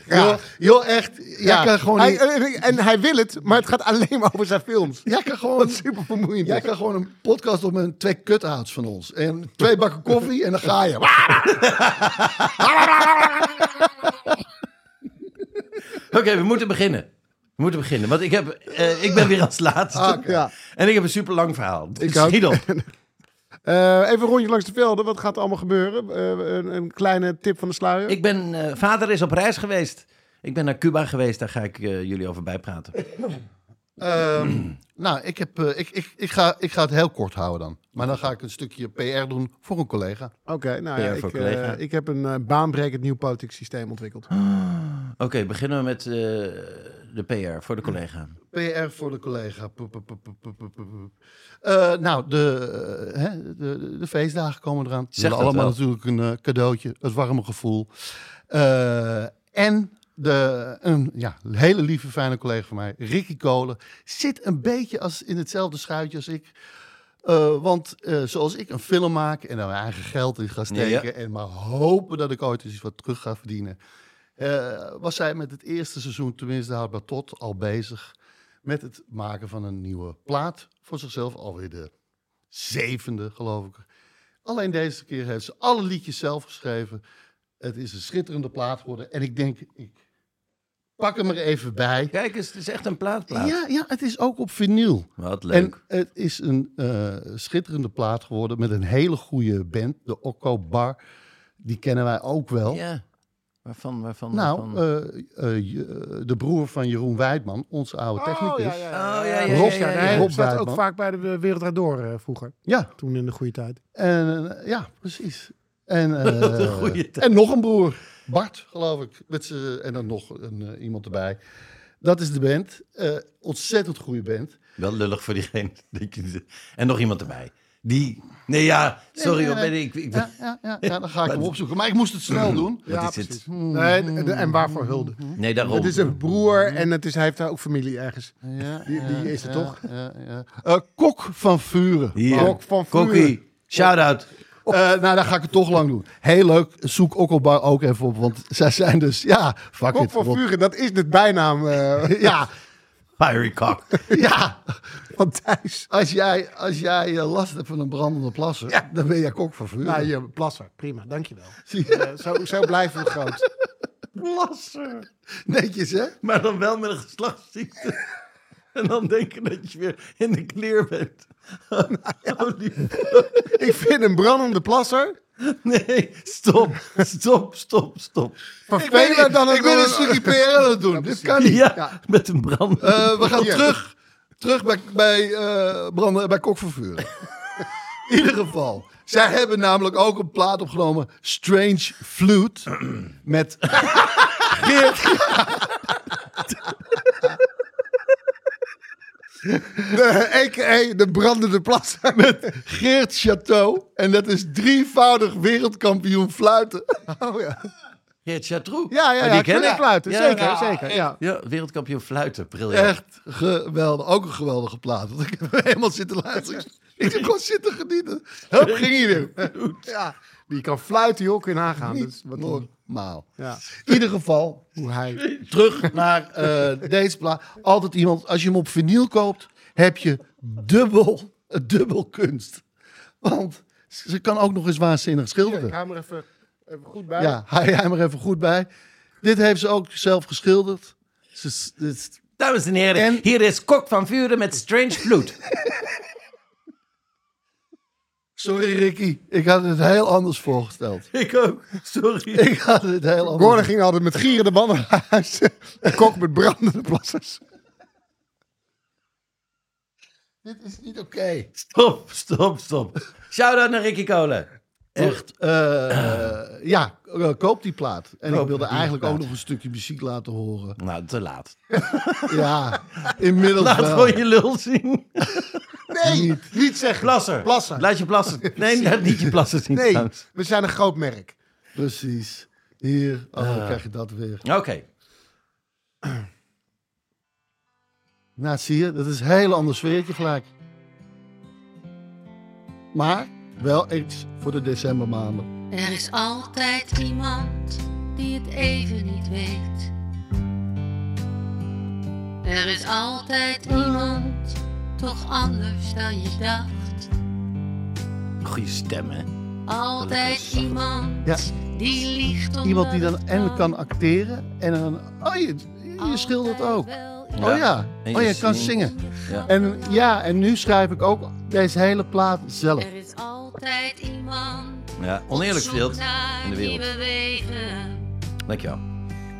ja. Joh, joh, echt. Jij Ja. kan gewoon hij, niet... en, en hij wil het, maar het gaat alleen maar over zijn films. Jij kan gewoon... Wat super vermoeiend Jij kan gewoon een podcast op met twee cutouts van ons. En twee bakken koffie en dan ga je. [laughs] Oké, we moeten beginnen. We moeten beginnen, want ik, heb, eh, ik ben weer als laatste. Ah. Ja. En ik heb een super lang verhaal. Dus Ik ook. schiet op. [laughs] Eh, even een rondje langs de velden. Wat gaat er allemaal gebeuren? Eh, een, een kleine tip van de sluier. Ik ben, eh, vader is op reis geweest. Ik ben naar Cuba geweest, daar ga ik eh, jullie over bijpraten. [coughs] Ehm, nou, ik, heb, eh, ik, ik, ik, ga, ik ga het heel kort houden dan. Maar dan ga ik een stukje PR doen voor een collega. Oké, nou ja, ik, collega. eh, ik heb een eh, baanbrekend nieuw politiek systeem ontwikkeld. Oké, beginnen we met eh, de PR voor de collega. PR voor de collega. Eh, nou, de, hè, de, de, feestdagen komen eraan. Ze dat allemaal wel. natuurlijk een cadeautje, het warme gevoel. Eh, en de, een ja, hele lieve, fijne collega van mij, Ricky Kolen, zit een beetje als in hetzelfde schuitje als ik. Eh, want eh, zoals ik een film maak en daar mijn eigen geld in ga steken Ja, ja. en maar hopen dat ik ooit eens wat terug ga verdienen, eh, was zij met het eerste seizoen, tenminste houdbaar tot, al bezig met het maken van een nieuwe plaat voor zichzelf. Alweer de zevende, geloof ik. Alleen deze keer heeft ze alle liedjes zelf geschreven. Het is een schitterende plaat geworden. En ik denk, ik pak hem er even bij. Kijk eens, het is echt een plaatplaat. Ja, ja, het is ook op vinyl. Wat leuk. En het is een eh, schitterende plaat geworden met een hele goede band, de Okko Bar. Die kennen wij ook wel. ja. Waarvan, waarvan? Nou, waarvan? eh, eh, je- de broer van Jeroen Wijdman, onze oude technicus. Oh, ja, ja, Oh, ja, ja, Rob- ja, ja, ja. Nee, Rob Rob zat ook vaak bij de Wereld Door vroeger. Ja, Toen in de goede tijd. en, ja precies. En, [laughs] eh, tijd. en nog een broer, Bart, geloof ik. Met en dan nog een, eh, iemand erbij. Dat is de band. Eh, ontzettend goede band. Wel lullig voor diegene. [laughs] En nog iemand erbij. Die... Nee, ja, sorry. Nee, hoor, nee, ik, ik, Ja, ja, ja, ja, dan ga ik [laughs] hem opzoeken. Maar ik moest het snel doen. Wat is het? precies. Nee, de- de- en waarvoor hulde? Nee, daarom. Het is een broer en het is, hij heeft daar ook familie ergens. Ja, Die- die ja, is het ja, toch? Ja, ja. Eh, Kok van Vuren. Kok van Vuren. Kokkie. Shout-out. Eh, nou, dan ga ik het toch lang doen. Heel leuk. Zoek Okkelbar ook even op. Want zij zijn dus, ja, fuck Kok it. van. Vuren, dat is de bijnaam eh, [laughs] Ja, Fiery Cock. [laughs] ja. van Thijs. Als jij, als jij eh, last hebt van een brandende plasser, dan ben jij Kok van Vuren. Nou, je plasser. Prima, dankjewel. Zie je? Eh, zo, zo blijven we groot. [laughs] Plasser. Netjes, hè? Maar dan wel met een geslachtsziekte. En dan denken dat je weer in de kleer bent. Oh, [laughs] die- Ik vind een brandende plasser Nee, stop, stop, stop, stop. dan een... ik ben een stukje PR aan het doen. Dit kan niet. Ja, met een brand. Eh, we gaan terug, terug bij, bij, eh, branden, bij Kok. [laughs] In ieder geval. Zij hebben namelijk ook een plaat opgenomen, Strange Flute, met [laughs] Geert, De, a.k.a. de brandende plasser. [laughs] met Geert Chateau. En dat is drievoudig wereldkampioen fluiten. [laughs] Oh ja. Geert Chatroux. Ja, ja, Oh, ja. die ken ik. fluiten. Ja, zeker, ja, zeker. Ja. Ja, wereldkampioen fluiten. Briljant. Echt geweldig. Ook een geweldige plaat. Want ik heb [laughs] helemaal zitten luisteren. Ik heb gewoon zitten genieten. Hup, ging hij weer. ja. Die kan fluiten, joh. Kun je nagaan. Dat is wat Normaal. Ja. In ieder geval, Hoe hij... terug naar eh, deze plaat. Altijd iemand, als je hem op vinyl koopt, heb je dubbel, [laughs] dubbel kunst. Want ze kan ook nog eens waanzinnig Ik schilderen. hou hem er even, even goed bij. Ja, hou jij maar even goed bij. Dit heeft ze ook zelf geschilderd. Ze, dit is- Dames en heren, En- hier is Kok van Vuren met Strange Flute. [laughs] sorry Ricky, ik had het heel anders voorgesteld. ik ook, sorry. [laughs] Ik had het heel anders. Gordon ging altijd met gierende banden [laughs] naar huis. En kok met brandende plassers. Dit is niet oké. Stop, stop, stop. Shout-out naar Ricky Kolen. Echt, eh, ja, eh, koop die plaat. En ik wilde eigenlijk plaat. ook nog een stukje muziek laten horen. Nou, te laat. Ja, inmiddels Laat wel. gewoon je lul zien. Nee, Niet. niet, zeggen. Plasser. Plassen. Laat je plassen. [laughs] Nee, laat niet je plassen zien. Nee, trouwens. we zijn een groot merk. Precies. Hier, oh, dan krijg je dat weer. Oké. [clears throat] Nou, zie je, dat is een heel ander sfeertje gelijk. Maar wel iets voor de decembermaanden. Er is altijd iemand die het even niet weet. Er is altijd iemand toch anders dan je dacht. Goeie stem, hè? Altijd iemand Ja. die liegt om Iemand die dan en kan acteren en dan... Oh, je, je schildert ook. Oh ja, En oh je kan zingen. Ja. En ja, en nu schrijf ik ook deze hele plaat zelf. Er is altijd iemand Ja, oneerlijk naar in de wereld. Dankjewel.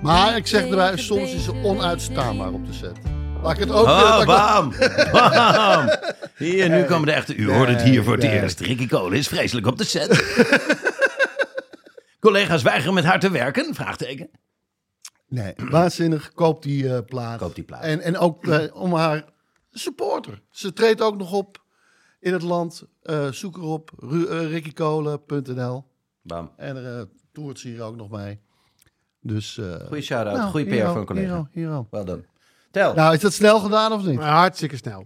Maar ik zeg erbij, soms is ze onuitstaanbaar op de set. Laat ik het ook... Oh, ik- bam! Bam! Hier, nu komen de echte... U hoort het hier voor het eerst. Ricky Kolen is vreselijk op de set. [laughs] Collega's weigeren met haar te werken? Vraagteken. Nee, waanzinnig. Koop die eh, plaat. Koop die plaat. En, en ook eh, om haar supporter. Ze treedt ook nog op in het land. Eh, zoek erop. Rickykolen.nl Bam. En er uh, toert ze hier ook nog mee. Dus... Goeie shout-out. nou, Goeie PR ook, een collega. Hier. Wel done. Tel. Nou, is dat snel gedaan of niet? Hartstikke snel.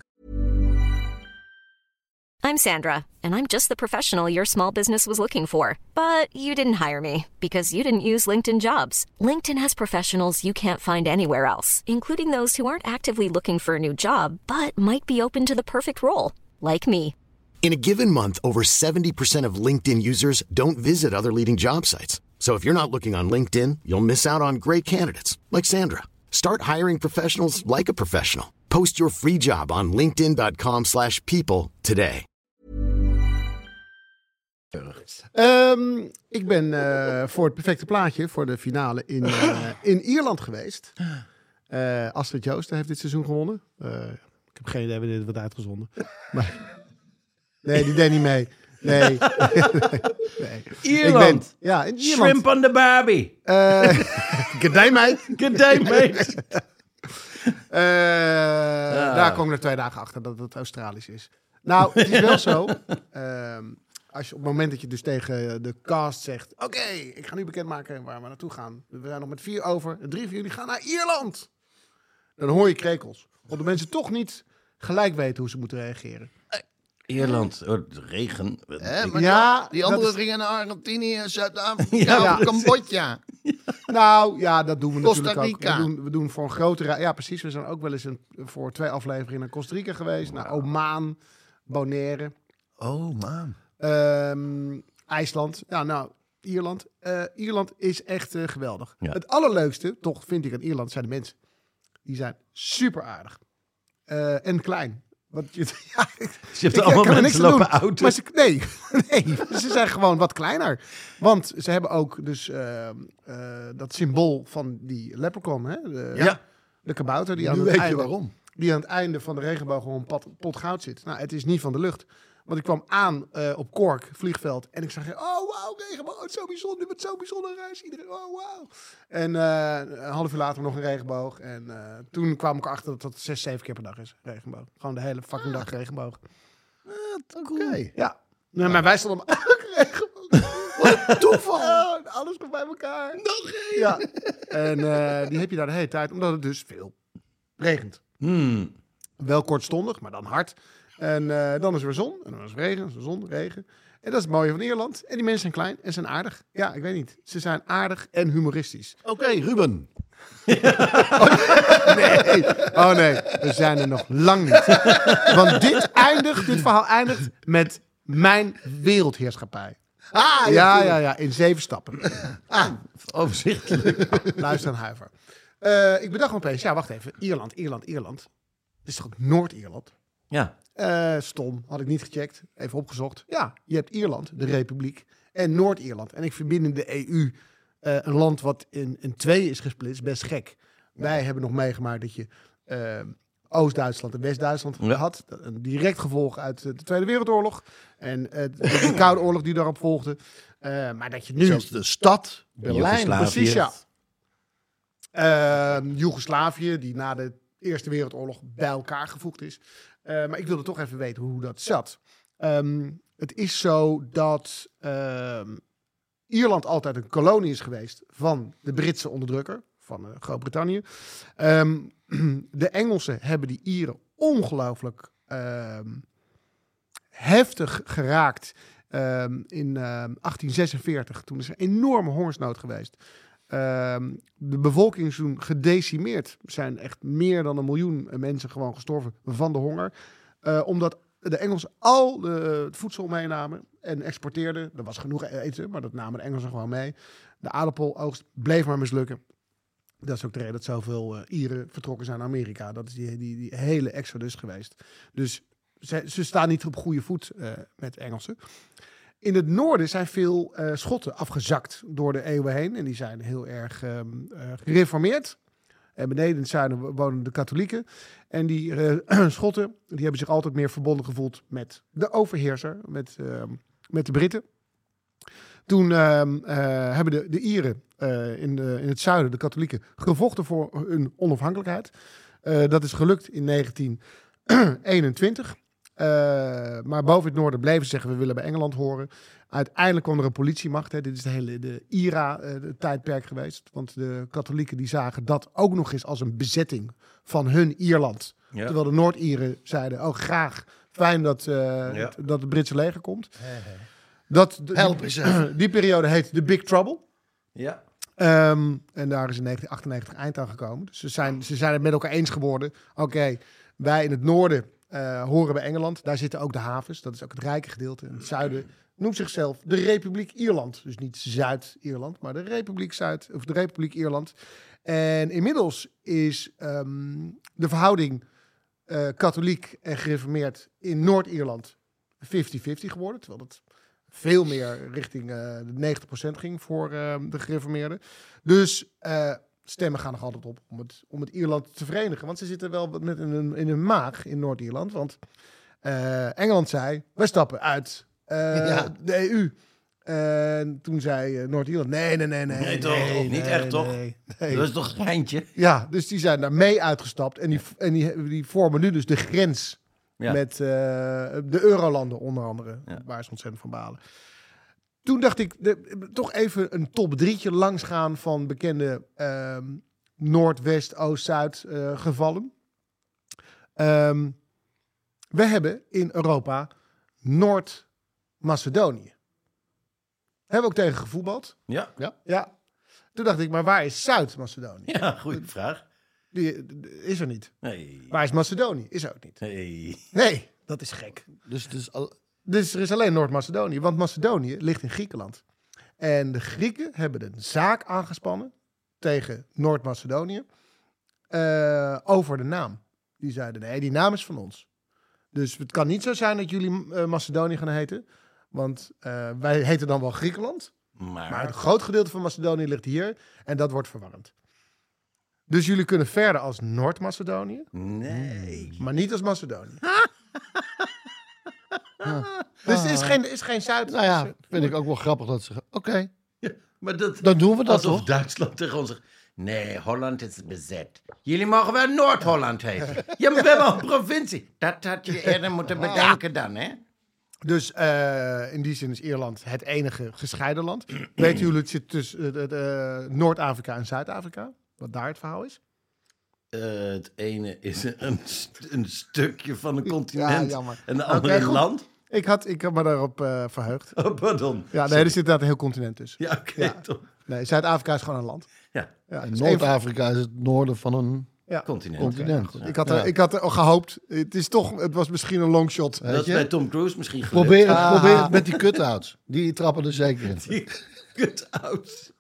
I'm Sandra, and I'm just the professional your small business was looking for. But you didn't hire me because you didn't use LinkedIn jobs. LinkedIn has professionals you can't find anywhere else, including those who aren't actively looking for a new job but might be open to the perfect role, like me. In a given month, over 70% of LinkedIn users don't visit other leading job sites. So if you're not looking on LinkedIn, you'll miss out on great candidates like Sandra. Start hiring professionals like a professional. Post your free job on linkedin.com/people slash people today. Ehm, ik ben eh, voor het perfecte plaatje, voor de finale, in, eh, [laughs] in Ierland geweest. Eh, Astrid Joosten heeft dit seizoen gewonnen. Ik heb geen idee wanneer dit wordt uitgezonden. Maar, [laughs] nee, die deed niet mee. Nee. [laughs] nee. Ierland. Ik ben, ja, in Ierland. Shrimp on the Barbie. Eh, Good day, mate. Good day, mate. Daar kom ik na twee dagen achter dat het Australisch is. Nou, het is wel zo. [laughs] ehm, als je op het moment dat je dus tegen de cast zegt... Oké, ik ga nu bekendmaken waar we naartoe gaan. We zijn nog met vier over. En drie van jullie gaan naar Ierland. Dan hoor je krekels. Omdat mensen toch niet gelijk weten hoe ze moeten reageren. Ierland. Oh, regen. Hè, Ik- maar Ja, die dat anderen is- gingen naar Argentinië, Zuid-Afrika, [laughs] Ja. Cambodja. [laughs] Nou, ja, dat doen we Costa natuurlijk ook. Rica. We doen, we doen voor een grotere... Ja, precies. We zijn ook wel eens een, voor twee afleveringen naar Costa Rica geweest. Naar Oman, Bonaire. Oh, man. Ehm, IJsland. Ja, nou, Ierland. Eh, Ierland is echt eh, geweldig. Ja. Het allerleukste, toch vind ik aan Ierland, zijn de mensen. Die zijn super aardig. Eh, en klein. Want je, [laughs] ja, Je hebt ik allemaal mensen lopen auto's. Maar ze, nee, [laughs] nee, ze zijn gewoon wat kleiner. Want ze hebben ook dus ehm, eh, dat symbool van die leprechaun, hè? De, Ja. de kabouter die aan, het weet je einde, waarom. die aan het einde van de regenboog gewoon pot goud zit. Nou, het is niet van de lucht. Want ik kwam aan eh, op Cork, vliegveld. En ik zag, oh wauw, regenboog, het is zo bijzonder. Dit wordt zo'n bijzondere reis. Iedereen, oh wauw. En eh, een half uur later nog een regenboog. En eh, toen kwam ik erachter dat dat zes, zeven keer per dag is, regenboog. Gewoon de hele fucking dag regenboog. Oké. Ja. Nee, maar wij stonden [laughs] regenboog. Wat toeval. [laughs] alles komt bij elkaar. Nog één. Ja. En eh, die heb je daar de hele tijd, omdat het dus veel regent. Hmm. Wel kortstondig, maar dan hard. En eh, dan is er weer zon. En dan is er regen. Dan is er zon, regen. En dat is het mooie van Ierland. En die mensen zijn klein en zijn aardig. Ja, ik weet niet. Ze zijn aardig en humoristisch. Oké, Ruben. [laughs] Nee. Oh nee, we zijn er nog lang niet. Want dit eindigt, dit verhaal eindigt met mijn wereldheerschappij. Ah, Ja, ja, ja, in zeven stappen. Overzichtelijk. [laughs] Luister aan Huiver. Eh, ik bedacht me opeens, ja, wacht even. Ierland, Ierland, Ierland. Dit is toch ook Noord-Ierland? Ja. Eh, stom, had ik niet gecheckt. Even opgezocht. Ja, je hebt Ierland, de Republiek, en Noord-Ierland. En ik binnen de EU eh, een land wat in, in twee is gesplitst, best gek. Wij hebben nog meegemaakt dat je eh, Oost-Duitsland en West-Duitsland Ja. had. Een direct gevolg uit de Tweede Wereldoorlog. En de Koude Oorlog die daarop volgde. Maar dat je nu... Zelfs de stad, Berlijn. Precies, ja. Ehm, Joegoslavië, die na de Eerste Wereldoorlog bij elkaar gevoegd is. Eh, maar ik wilde toch even weten hoe dat zat. Ehm, het is zo dat ehm, Ierland altijd een kolonie is geweest van de Britse onderdrukker, van eh, Groot-Brittannië. Ehm, [clears throat] de Engelsen hebben die Ieren ongelooflijk heftig geraakt in ehm, 1846. Toen is er een enorme hongersnood geweest. Ehm, de bevolking is toen gedecimeerd. Er zijn echt meer dan een miljoen mensen gewoon gestorven van de honger. Eh, omdat de Engelsen al de, het voedsel meenamen en exporteerden. Er was genoeg eten, maar dat namen de Engelsen gewoon mee. De aardappeloogst bleef maar mislukken. Dat is ook de reden dat zoveel eh, Ieren vertrokken zijn naar Amerika. Dat is die, die, die hele exodus geweest. Dus ze, ze staan niet op goede voet eh, met Engelsen. In het noorden zijn veel eh, Schotten afgezakt door de eeuwen heen. En die zijn heel erg ehm, eh, gereformeerd. En beneden in het zuiden wonen de katholieken. En die eh, [clears throat] Schotten die hebben zich altijd meer verbonden gevoeld met de overheerser, met, ehm, met de Britten. Toen ehm, eh, hebben de, de Ieren in, de, in het zuiden, de katholieken, gevochten voor hun onafhankelijkheid. Dat is gelukt in 1921. [clears throat] Eh, maar boven het noorden bleven ze zeggen, we willen bij Engeland horen. Uiteindelijk kwam er een politiemacht. Hè. Dit is de hele de IRA-tijdperk geweest. Want de katholieken die zagen dat ook nog eens als een bezetting van hun Ierland. Ja. Terwijl de Noord-Ieren zeiden, oh graag Fijn dat, eh, Ja. dat het Britse leger komt. Dat, de- Help die, [clears throat] die periode heet de Big Trouble. Ja. Ehm, en daar is in 1998 eind aan gekomen. Dus ze zijn, ze zijn het met elkaar eens geworden. Oké, wij in het noorden eh, horen bij Engeland. Daar zitten ook de havens. Dat is ook het rijke gedeelte. En het zuiden noemt zichzelf de Republiek Ierland. Dus niet Zuid-Ierland, maar de Republiek Zuid of de Republiek Ierland. En inmiddels is ehm, de verhouding eh, katholiek en gereformeerd in Noord-Ierland 50-50 geworden. Terwijl het veel meer richting eh, de 90% ging voor eh, de gereformeerden. Dus stemmen gaan nog altijd op om het, om het Ierland te verenigen. Want ze zitten wel met in hun, in hun maag in Noord-Ierland. Want eh, Engeland zei, wij stappen uit eh, Ja. de EU. En toen zei eh, Noord-Ierland, nee, nee, nee, nee. Nee, toch? Niet echt, toch? nee. Dat is toch een geintje? Ja, dus die zijn daar mee uitgestapt. En die, en die, die vormen nu dus de grens Ja. met de eurolanden onder andere. Ja. Waar ze ontzettend van balen. Toen dacht ik, de, toch even een top drietje langs gaan van bekende ehm, Noord, West, Oost, Zuid eh, gevallen. Ehm, we hebben in Europa Noord-Macedonië. Hebben we ook tegen gevoetbald. Ja. Ja. Toen dacht ik, maar waar is Zuid-Macedonië? Ja, goede vraag. Die, die is er niet. Nee. Waar is Macedonië? Is er ook niet. Nee. Nee, dat is gek. Dus is al, Dus er is alleen Noord-Macedonië, want Macedonië ligt in Griekenland. En de Grieken hebben een zaak aangespannen tegen Noord-Macedonië eh, over de naam. Die zeiden, nee, die naam is van ons. Dus het kan niet zo zijn dat jullie eh, Macedonië gaan heten. Want eh, wij heten dan wel Griekenland. Maar, Maar een groot gedeelte van Macedonië ligt hier. En dat wordt verwarrend. Dus jullie kunnen verder als Noord-Macedonië, nee. maar niet als Macedonië. [laughs] [laughs] Dus het is geen, is geen Zuid. nou ja, vind ik ook wel grappig dat ze... zeggen, Oké, Maar dat, dan doen we dat alsof toch? Duitsland tegen ons zegt... Nee, Holland is bezet. Jullie mogen wel Noord-Holland heten. [laughs] Ja, maar we hebben een provincie. Dat had je eerder moeten bedenken dan, hè? Dus eh, in die zin is Ierland het enige gescheiden land. [clears throat] Weten jullie het zit tussen eh, eh, Noord-Afrika en Zuid-Afrika? Wat daar het verhaal is? Eh, het ene is een, st- een stukje van een continent. jammer. en de andere Oké, een goed. land. Ik had, ik had me daarop eh, verheugd. Oh, pardon. Ja, nee, er zit inderdaad een heel continent tussen. Ja, oké, Ja. toch. Nee, Zuid-Afrika is gewoon een land. Ja, Ja, En Noord-Afrika is het noorden van een Ja. continent. continent. Ik had, er, Ja. ik had er al gehoopt. Het, is toch, het was misschien een longshot. Weet Dat is bij Tom Cruise misschien gelukt. Probeer het, Ah. probeer het met die cut-outs. Die trappen er zeker in. Die kut-outs. [laughs]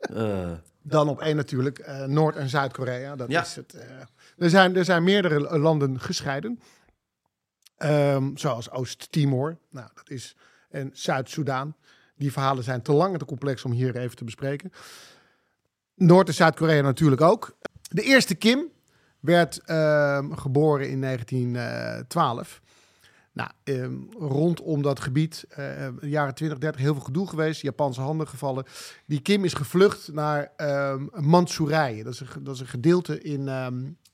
Eh, Dan op één natuurlijk eh, Noord- en Zuid-Korea. Dat Ja. is het. eh. er, zijn, er zijn meerdere landen gescheiden. Ehm, zoals Oost-Timor. Nou, dat is. En Zuid-Soedan. Die verhalen zijn te lang en te complex om hier even te bespreken. Noord- en Zuid-Korea natuurlijk ook. De eerste Kim werd ehm, geboren in 1912. Nou, ehm, rondom dat gebied, eh, de jaren 20, 30, heel veel gedoe geweest. Japanse handen gevallen. Die Kim is gevlucht naar Manchurije. Dat is, een, dat is een gedeelte in,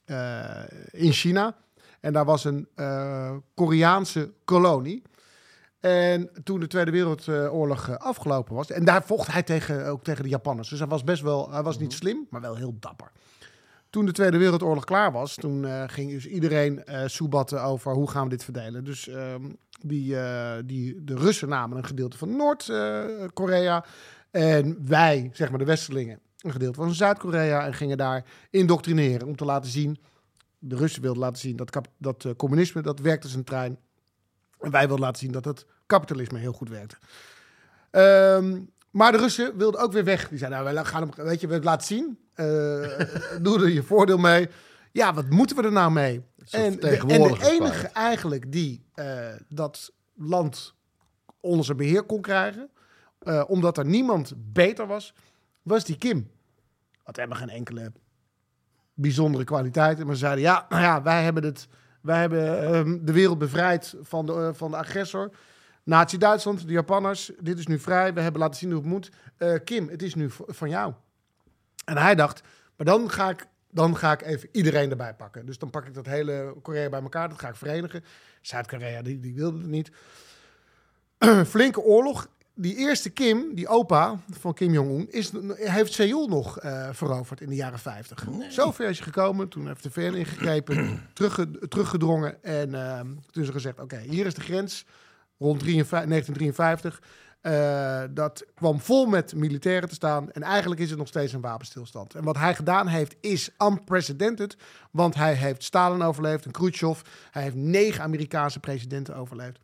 eh, in China. En daar was een eh, Koreaanse kolonie. En toen de Tweede Wereldoorlog eh, afgelopen was... en daar vocht hij tegen, ook tegen de Japanners. Dus hij was best wel... Hij was niet slim, maar wel heel dapper. Toen de Tweede Wereldoorlog klaar was... toen eh, ging dus iedereen eh soebatten over hoe gaan we dit verdelen. Dus ehm, die, die, de Russen namen een gedeelte van Noord-Korea... en wij, zeg maar de Westelingen, een gedeelte van Zuid-Korea... en gingen daar indoctrineren om te laten zien... de Russen wilden laten zien dat, dat eh, communisme, dat werkt als een trein... En wij wilden laten zien dat het kapitalisme heel goed werkte. Ehm, maar de Russen wilden ook weer weg. Die zeiden, nou, we gaan hem, weet je, we laten zien. Eh, [laughs] doe er je voordeel mee. Ja, wat moeten we er nou mee? En de, en de enige eigenlijk die eh, dat land onder zijn beheer kon krijgen... omdat er niemand beter was, was die Kim. Had helemaal geen enkele bijzondere kwaliteiten. Maar ze zeiden, ja, nou ja, wij hebben, het, wij hebben ehm, de wereld bevrijd van de, eh, van de agressor. Nazi-Duitsland, de Japanners, dit is nu vrij. We hebben laten zien hoe het moet. Eh, Kim, het is nu van jou. En hij dacht, maar dan ga ik, dan ga ik even iedereen erbij pakken. Dus dan pak ik dat hele Korea bij elkaar, dat ga ik verenigen. Zuid-Korea, die, die wilde het niet. [clears throat] Flinke oorlog. Die eerste Kim, die opa van Kim Jong-un, heeft Seoul nog eh, veroverd in de jaren 50. Zover is je gekomen. Toen heeft de VN ingegrepen, [clears throat] terugge- teruggedrongen. En ehm, toen is er gezegd, oké, hier is de grens. Rond 53 1953. Eh, dat kwam vol met militairen te staan. En eigenlijk is het nog steeds een wapenstilstand. En wat hij gedaan heeft, is unprecedented. Want hij heeft Stalin overleefd en Khrushchev. Hij heeft negen Amerikaanse presidenten overleefd.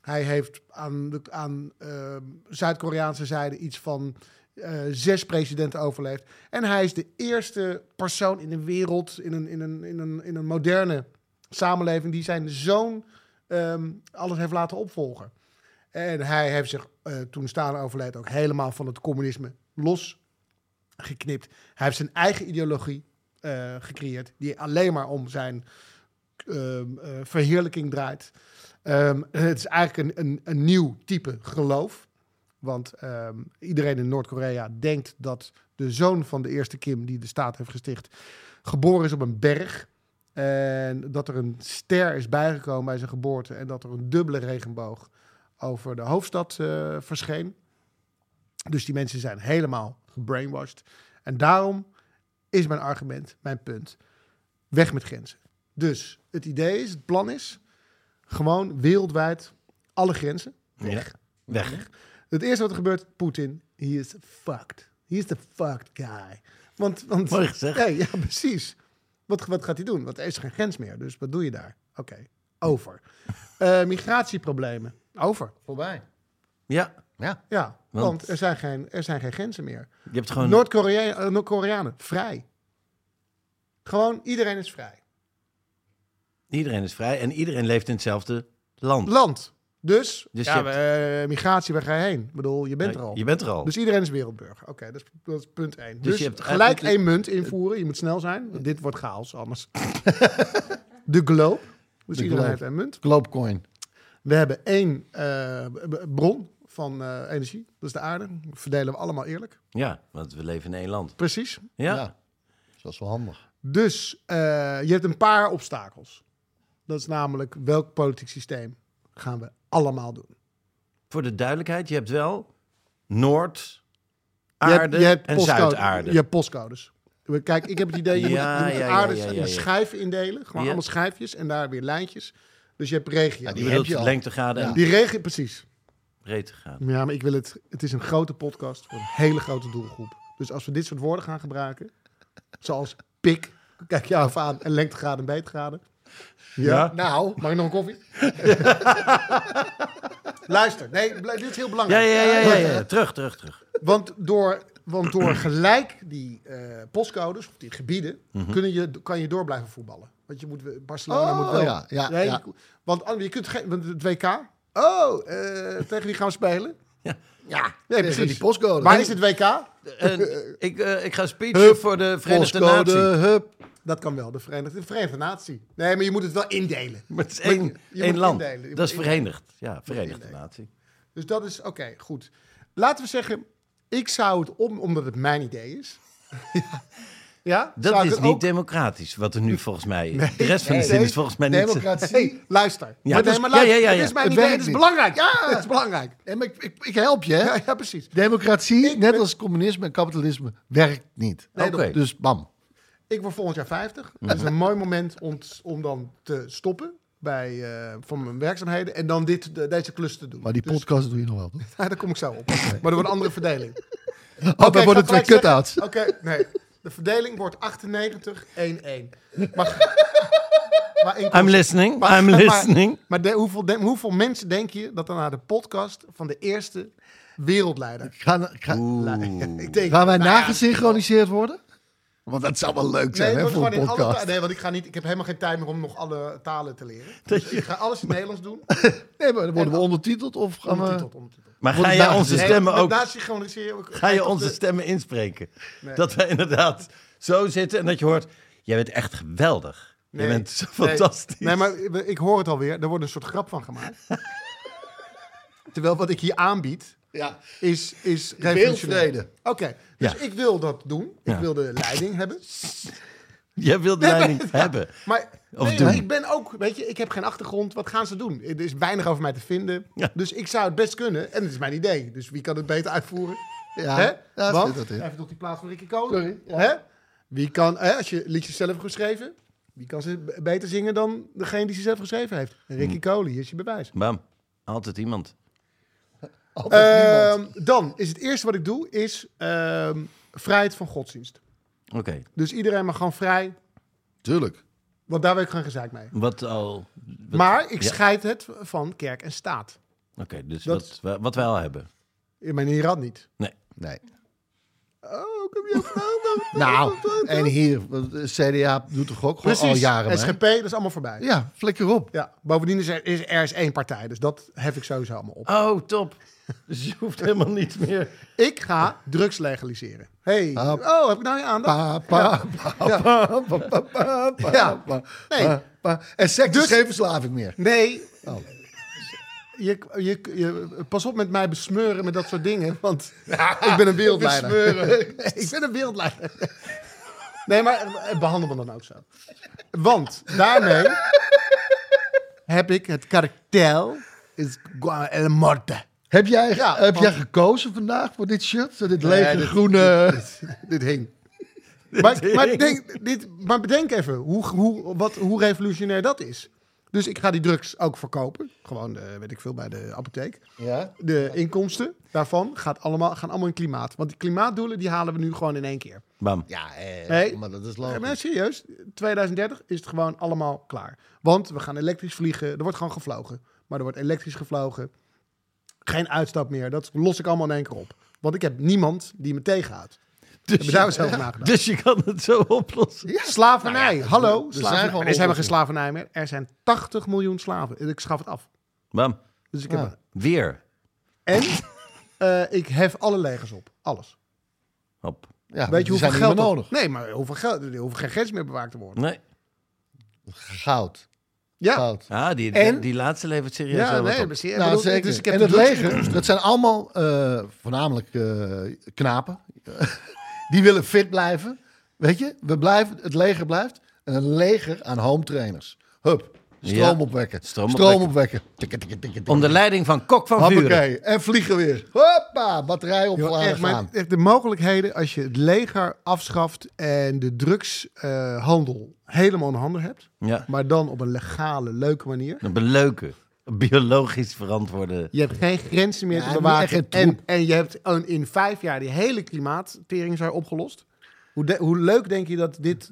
Hij heeft aan, de, aan eh, Zuid-Koreaanse zijde iets van eh, zes presidenten overleefd. En hij is de eerste persoon in de wereld, in een, in een, in een, in een moderne samenleving, die zijn zoon ehm, alles heeft laten opvolgen. En hij heeft zich eh, toen Stalin overleed ook helemaal van het communisme losgeknipt. Hij heeft zijn eigen ideologie eh, gecreëerd, die alleen maar om zijn ehm, eh, verheerlijking draait. Ehm, het is eigenlijk een, een, een nieuw type geloof. Want ehm, iedereen in Noord-Korea denkt dat de zoon van de eerste Kim, die de staat heeft gesticht, geboren is op een berg. En dat er een ster is bijgekomen bij zijn geboorte. En dat er een dubbele regenboog over de hoofdstad eh, verscheen. Dus die mensen zijn helemaal gebrainwashed. En daarom is mijn argument, mijn punt, weg met grenzen. Dus het idee is, het plan is, gewoon wereldwijd alle grenzen weg. Weg. Het eerste wat er gebeurt, Poetin, he is fucked. He is the fucked guy. Want, want Mooi gezegd. Nee, ja, precies. Wat, wat gaat hij doen? Want er is geen grens meer. Dus wat doe je daar? Oké, over. [laughs] Eh, migratieproblemen. Over. Voorbij. Ja, Ja. Ja, Want- want, er, zijn geen, er zijn geen grenzen meer. je hebt gewoon... Eh, Noord-Koreanen, vrij. Gewoon, iedereen is vrij. Iedereen is vrij en iedereen leeft in hetzelfde land. Land. Dus, Dus ja, hebt- eh, migratie, waar ga je heen? Ik bedoel, je bent er al. Je bent er al. Dus iedereen is wereldburger. Oké, dat, is, dat is punt één. Dus, je hebt gelijk eigenlijk- één munt invoeren. Je moet snel zijn. want dit wordt chaos anders. [laughs] de globe. Dus De iedereen globe. heeft één munt. Globecoin. We hebben één eh, bron van eh, energie. Dat is de aarde. Dat verdelen we allemaal eerlijk. Ja, want we leven in één land. Precies. Ja. Ja. Dat is wel handig. Dus eh, je hebt een paar obstakels. Dat is namelijk welk politiek systeem gaan we allemaal doen. Voor de duidelijkheid, je hebt wel Noord, Je hebt- aarde je hebt en postcode- Zuidaarde. Je hebt postcodes. Kijk, ik heb het idee, je Ja, moet, je moet ja, de ja, aarde ja, in schijven indelen. Gewoon allemaal schijfjes en daar weer lijntjes. Dus je hebt regio. Die heb je al. lengtegraden en Die regio, precies. breedtegraden. Ja, maar ik wil het. Het is een grote podcast voor een hele grote doelgroep. Dus als we dit soort woorden gaan gebruiken, zoals pik, kijk jou even aan, en lengtegraden en breedtegraden. Ja. Ja. Nou, mag ik nog een koffie? [laughs] Luister, nee, dit is heel Ja, belangrijk. ja, ja, ja, ja. Terug, terug, terug. Want door, want door gelijk die eh, postcodes, of die gebieden, Mhm. kunnen je, kan je door blijven voetballen. Want je moet, Barcelona Oh, moet wel... ja, ja, Nee, ja. want an- je kunt geen... Want het WK... Oh, eh, tegen wie gaan we spelen? Ja. Ja, nee, precies. die postcode. Waar is het WK? Ik, eh, ik ga speechen voor de Verenigde Postcode, Naties. hup. Dat kan wel, de Verenigde, de Verenigde Natie. Nee, maar je moet het wel indelen. Maar het is één, je- je één moet land. indelen, je Dat is verenigd. Ja, Verenigde. Natie. Dus dat is, oké, goed. Laten we zeggen, ik zou het, om, omdat het mijn idee is... [laughs] ja, Dat is niet ook- democratisch, wat er nu volgens mij... de rest van de nee, zin is volgens mij niet... Democratie. Hey, luister. Ja, maar, dus- nee, maar ja, luister, ja, ja, het is mijn Het idee, [laughs] het is belangrijk. Ja, het is belangrijk. En maar ik, ik, ik help je, hè? Ja, ja, precies. Democratie, Ik net ben- als communisme en kapitalisme, werkt niet. Nee, Oké. Dus bam. Ik word volgend jaar 50. Dat is een mooi moment om, om dan te stoppen bij, eh, van mijn werkzaamheden en dan dit, de- deze klus te doen. Maar die Dus- podcast doe je nog wel, toch? [laughs] Ja, daar kom ik zo op. Maar er wordt een andere verdeling. [laughs] Oh, Oké, dan ik worden twee cut-outs. Oké, nee. De verdeling wordt 98-1-1. Maar, [laughs] maar in I'm listening, Maar- I'm maar- listening. Maar de- hoeveel, de- hoeveel mensen denk je dat er naar de podcast van de eerste wereldleider... Gaan, ga- Ik denk, gaan wij nou nagesynchroniseerd worden? Want dat zou wel leuk zijn, hè, voor een alle podcast. nee, want ik ga niet. Ik heb helemaal geen tijd meer om nog alle talen te leren. Dus ik ga alles in het Nederlands doen. [laughs] Nee, maar dan worden we ondertiteld of gaan we... Ondertiteld, ondertiteld. Maar ga je onze stemmen ook... Ga je onze stemmen inspreken? Nee. Dat wij inderdaad zo zitten en dat je hoort... Jij bent echt geweldig. Nee, je bent zo nee. fantastisch. Nee, maar ik hoor het alweer. Er wordt een soort grap van gemaakt. [laughs] Terwijl wat ik hier aanbied Ja, is, is revolutionair. Oké, dus Ja. ik wil dat doen. Ik Ja. wil de leiding hebben. Jij wilt de Nee, leiding maar- hebben. Maar Of nee, doen. ik ben ook, weet je, ik heb geen achtergrond. Wat gaan ze doen? Er is weinig over mij te vinden. Ja. Dus ik zou het best kunnen. En het is mijn idee. Dus wie kan het beter uitvoeren? Ja, Hè? ja, dat Want, zit dat in. even tot die plaats van Ricky Kolen. Sorry, ja. Hè? Wie kan, hè, als je liedjes zelf hebt geschreven, wie kan ze beter zingen dan degene die ze zelf geschreven heeft? Ricky Hmm. Kolen, hier is je bewijs. Bam. Altijd iemand. Ehm, dan is het eerste wat ik doe, is ehm, vrijheid van godsdienst. Oké. Dus iedereen mag gewoon vrij, Tuurlijk. want daar wil ik geen gezeik mee. Wat al... wat- Maar ik Ja. scheid het van kerk en staat. Oké, dus Dat- wat, wa- wat wij al hebben. In mijn Iran niet. Nee. Nee. Oh, kom je vragen? [laughs] Nou, en hier, CDA doet toch ook gewoon al jaren mee? SGP, dat is allemaal voorbij. Ja, flikker op. Ja, bovendien is er, is er is één partij, dus dat hef ik sowieso allemaal op. Oh, top. Dus je hoeft helemaal niet meer... Ik ga drugs legaliseren. Hey. Oh, heb ik nou je aandacht? Pa, pa, pa, Ja. pa, pa, pa, pa, pa, Ja. pa, Nee. pa, pa. En seks Dus- is geen verslaving meer. Nee. Oh. Je, je, je, pas op met mij besmeuren met dat soort dingen, want [laughs] ik ben een wereldleider. [laughs] ik ben een wereldleider. Nee, maar eh, behandel me dan ook zo. Want daarmee heb ik het kartel is El Morte. Heb jij, Ja, heb want- jij gekozen vandaag voor dit shirt? Dit Nee, lege dit- groene... Dit hing. [laughs] Maar, maar, denk, dit, maar bedenk even hoe, hoe, wat, hoe revolutionair dat is. Dus ik ga die drugs ook verkopen. Gewoon, eh, weet ik veel, bij de apotheek. Ja? De inkomsten daarvan gaat allemaal, gaan allemaal in klimaat. Want die klimaatdoelen die halen we nu gewoon in één keer. Bam. Ja, eh, Nee. maar dat is Ja, maar logisch. serieus, 2030 is het gewoon allemaal klaar. Want we gaan elektrisch vliegen. Er wordt gewoon gevlogen. Maar er wordt elektrisch gevlogen. Geen uitstap meer. Dat los ik allemaal in één keer op. Want ik heb niemand die me tegenhoudt. Dus, Heb je daar eens over nagedacht? dus je kan het zo oplossen. Slavernij. Hallo. er slavernij. er is helemaal geen slavernij meer. Er zijn 80 miljoen slaven. Ik schaf het af. Bam. Dus ik heb Ja. Weer. En eh, ik hef alle legers op. Alles. Hop. Ja, Weet je hoeveel zijn geld niet meer dat- nodig. Nee, maar hoeveel geld? Er hoeft geen grens meer bewaakt te worden. Nee. Goud. Ja. Goud. Ah, die, En- die laatste levert serieus Ja, wel wat nee, op. Nou, bedoel, zeker. Dus ik heb en het leger, dat zijn allemaal eh, voornamelijk eh, knapen. Die willen fit blijven. Weet je, we blijven, het leger blijft. En een leger aan home trainers. Hup, stroom Ja. opwekken. Stroom Stroom, opwekken. Onder leiding van Kok van Vuren. Hoppakee. En vliegen weer. Hoppa, batterij opgeladen gaan. echt de mogelijkheden als je het leger afschaft en de drugshandel helemaal in handen hebt, Ja. maar dan op een legale, leuke manier. Op een leuke, biologisch verantwoorde... Je hebt geen grenzen meer Ja, te bewaken. En, en je hebt een- in vijf jaar die hele klimaattering zijn opgelost. Hoe, de- hoe leuk denk je dat dit,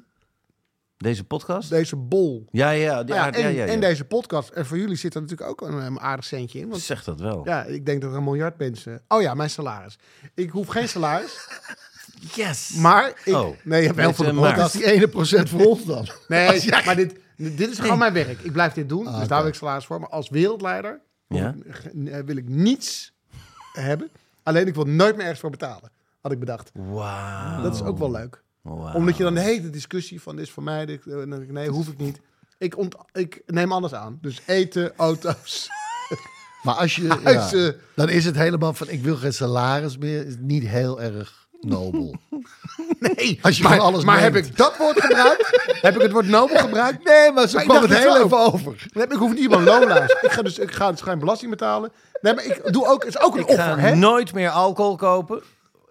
Deze podcast? deze bol... Ja, ja. Die Ja, aard- en, ja, ja, ja. en deze podcast. En voor jullie zit er natuurlijk ook een, een aardig centje in. Want Zeg dat wel. ja, ik denk dat er een miljard mensen... Oh ja, mijn salaris. Ik hoef geen salaris, [laughs] Yes! maar... Ik, Oh. nee, je hebt veel eh, de podcast. Die ene procent voor ons dan. Nee, [laughs] maar dit, dit is gewoon mijn werk. Ik blijf dit doen, dus oké. daar wil ik salaris voor. Maar als wereldleider Ja? eh, wil ik niets hebben. Alleen ik wil nooit meer ergens voor betalen, had ik bedacht. Wauw. Dat is ook wel leuk. Omdat je dan de hele discussie van dit is voor mij, dit, eh, nee, hoef ik niet. Ik, ont, ik neem alles aan. Dus eten, auto's. Maar als je, [laughs] ja, dan is het helemaal van ik wil geen salaris meer. Is niet heel erg nobel. [laughs] Nee, Als je maar, van alles maar heb ik dat woord gebruikt? [laughs] heb ik het woord nobel gebruikt? Nee, maar zo Maar ik kwam het heel even over. Dan heb ik hoef niet iemand loonlijst. Ik ga dus ik ga dus geen belasting betalen. Nee, maar ik doe ook, het is ook een Ik ga offer, hè? nooit meer alcohol kopen.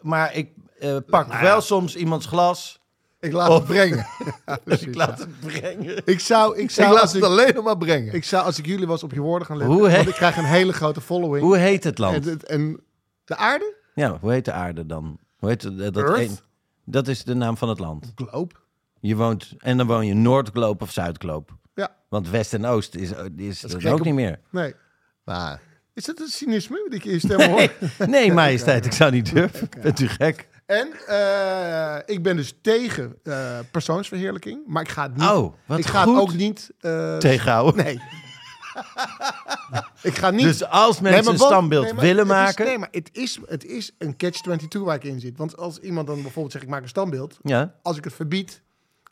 Maar ik eh, pak Nou wel soms iemands glas. Ik laat het brengen. [laughs] ik laat het brengen. Ik zou, ik Ik zou, laat als het ik, alleen nog maar brengen. ik zou, als ik jullie was, op je woorden gaan letten. Hoe heet- want ik krijg een hele grote following. Hoe heet het land? en de aarde? Ja, hoe heet de aarde dan? Hoe heet eh, dat, Earth? een- dat is de naam van het land. Globe. Je woont, en dan woon je Noordgloop of Zuidgloop. Ja, Want West en Oost is, is, is dat ook op- niet meer. nee. Maar Is dat een cynisme die je stem hoor? [laughs] Nee, majesteit, ik zou niet [laughs] durven. Bent u gek? En eh, ik ben dus tegen eh, persoonsverheerlijking. Maar ik ga het niet... Oh, wat ik ga goed. het ook niet... eh, Tegenhouden. Nee. Ik ga niet... Dus als mensen een standbeeld nee, maar willen het is- maken... nee, maar het is, het is een catch-22 waar ik in zit. Want als iemand dan bijvoorbeeld zegt, ik maak een standbeeld. Ja, Als ik het verbied,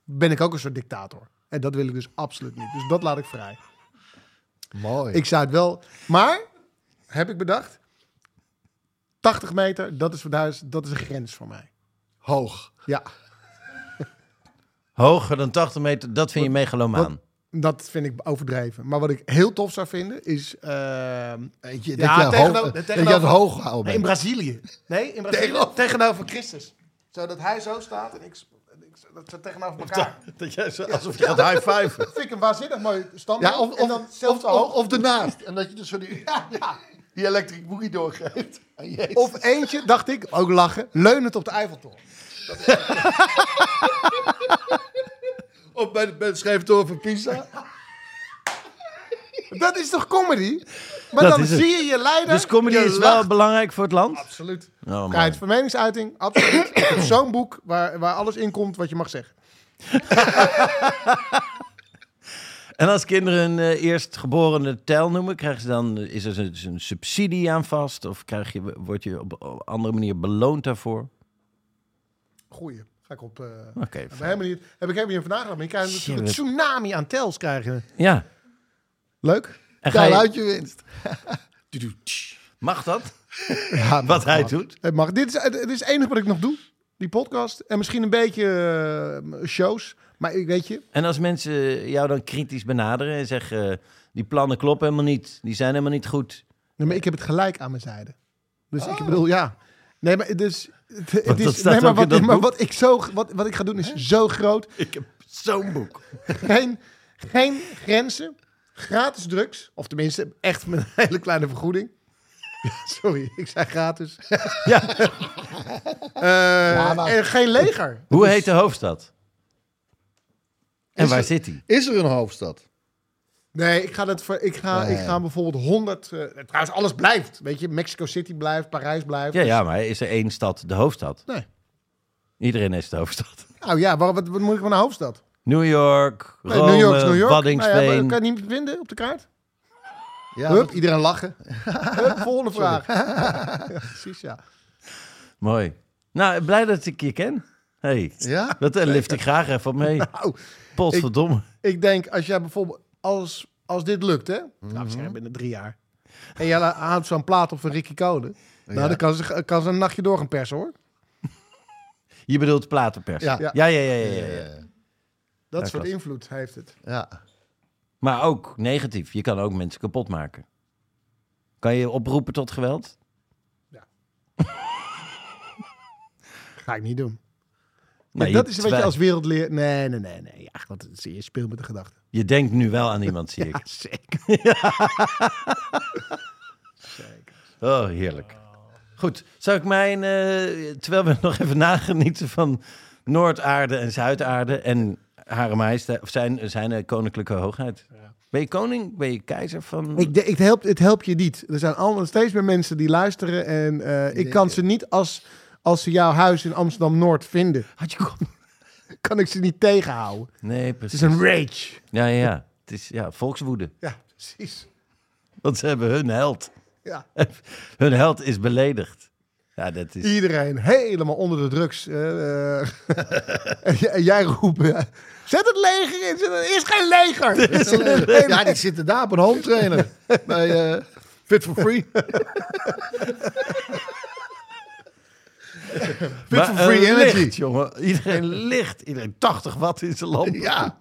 ben ik ook een soort dictator. En dat wil ik dus absoluut niet. Dus dat laat ik vrij. mooi. Ik zou het wel... Maar, heb ik bedacht... 80 meter, dat is, daar is, dat is een grens voor mij. Hoog. Ja. Hoger dan 80 meter, dat vind je megalomaan. Dat vind ik overdreven. Maar wat ik heel tof zou vinden is... Weet je, Ja, dat je, tegenover- hoog, dat je tegenover- het hoog houden nee, in bent. Brazilië. Nee, in Brazilië. Tegenover- Tegenover, Christus. Zodat hij zo staat en ik, dat ze tegenover elkaar. [laughs] Dat jij zo, alsof je gaat high five. Dat vind ik een waanzinnig mooi standbeeld. Ja, of, en of, dan zelfs of, of, of ernaast. En dat je dus zo die, [laughs] die electric boogie doorgeeft. Jezus. Of eentje, dacht ik, ook lachen, leunend op de Eiffeltoren. Of bij de, bij de schrijftoren van Pisa. [laughs] Dat is toch comedy? Maar Dat dan is het. zie je je leider. Dus comedy je is wel lacht. belangrijk voor het land? Absoluut. Oh, man. Vrijheid van meningsuiting, absoluut. ik heb zo'n boek waar, waar alles in komt wat je mag zeggen. [laughs] En als kinderen een eh, eerstgeborene tel noemen, krijgen ze dan, is er een, een subsidie aan vast? Of krijg je, word je op een andere manier beloond daarvoor? Goeie. Ga ik op. eh Oké, heb, ik helemaal niet, heb ik helemaal niet over nagedacht. Maar je krijgt natuurlijk een tsunami aan tels krijgen. Ja. Leuk. En ga je, uit je winst. [laughs] mag dat? [laughs] Ja, Wat hij doet? Het mag. Dit is, het is het enige wat ik nog doe. Die podcast. En misschien een beetje eh, shows. Maar ik weet je. En als mensen jou dan kritisch benaderen en zeggen, eh, die plannen kloppen helemaal niet, die zijn helemaal niet goed. Nee, maar ik heb het gelijk aan mijn zijde. Dus ik bedoel, ja. Nee, maar dus. Het, is, staat nee, maar, wat, dat maar wat, ik zo, wat, wat ik ga doen is zo groot. Ik heb zo'n boek. [laughs] Geen, geen grenzen. Gratis drugs. Of tenminste, echt met een hele kleine vergoeding. [laughs] Sorry, ik zei gratis. [laughs] Ja. Eh, En geen leger. Hoe heet de hoofdstad? En Is waar er- zit die? Is er een hoofdstad? Nee, ik ga, het, ver- ik ga, ik ga bijvoorbeeld 100... eh, trouwens, alles blijft. Weet je, Mexico City blijft, Parijs blijft. Ja, ja, maar is er één stad de hoofdstad? Nee. Iedereen is de hoofdstad. [laughs] Nou ja, wat, wat, wat moet ik van een hoofdstad? New York, Nee, Rome, New York New. Nou ja, kan je niet vinden op de kaart? Ja, Hup, dat- iedereen lachen. [laughs] Hup, volgende vraag. ja, [laughs] precies, ja. Mooi. Nou, blij dat ik je ken. Hey, ja? dat eh, lift ik graag even op mee. Nou, Potverdomme. ik denk als jij bijvoorbeeld, als, als dit lukt, hè? Mhm. Nou, ik zeg binnen drie jaar. En jij houdt zo'n plaat op van Ricky Code. Nou, dan kan ze, kan ze een nachtje door gaan persen, hoor. [laughs] Je bedoelt platenpers. Ja. ja, ja, ja. ja, ja, ja. Dat Ja, soort klopt. invloed heeft het. Ja. Maar ook negatief. Je kan ook mensen kapot maken. Kan je oproepen tot geweld? [laughs] Ga ik niet doen. Nou, dat je is een beetje twi- als wereldleer. Nee, nee, nee, nee. Ja, wat, je speelt met de gedachten. Je denkt nu wel aan iemand, zie [laughs] ik. [laughs] zeker. Oh, heerlijk. Goed, zou ik mijn... eh, terwijl we [laughs] nog even nagenieten van Noordaarde en Zuidaarde... en Hare Majesteit, of zijn, zijn koninklijke hoogheid. Ben je koning? Ben je keizer van... Ik, de- ik help, het helpt je niet. Er zijn allemaal steeds meer mensen die luisteren. En eh, ik kan ze niet als, als ze jouw huis in Amsterdam-Noord vinden. [laughs] Had je. Kan ik ze niet tegenhouden. Nee, Het precies. is een rage. Ja, ja, ja. Het is ja, volkswoede. Ja, precies. Want ze hebben hun held. Ja. [laughs] Hun held is beledigd. Ja, dat is... Iedereen helemaal onder de drugs. eh, eh. [laughs] en, jij- roept... eh, Zet het leger in. Er is geen leger. Er is geen ja, die zitten daar op een home trainer. bij Fit for Free. For free eh, energy. licht, jongen. Iedereen licht. Iedereen 80 watt in zijn lamp. Ja.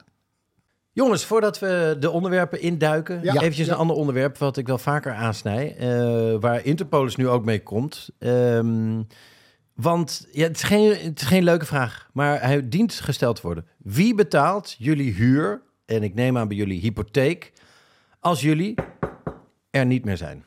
Jongens, voordat we de onderwerpen induiken, Ja. eventjes Ja. een ander onderwerp wat ik wel vaker aansnij, eh, waar Interpolis nu ook mee komt. Ehm, want ja, het, is geen, het is geen leuke vraag, maar hij dient gesteld te worden. Wie betaalt jullie huur, en ik neem aan bij jullie hypotheek, als jullie er niet meer zijn?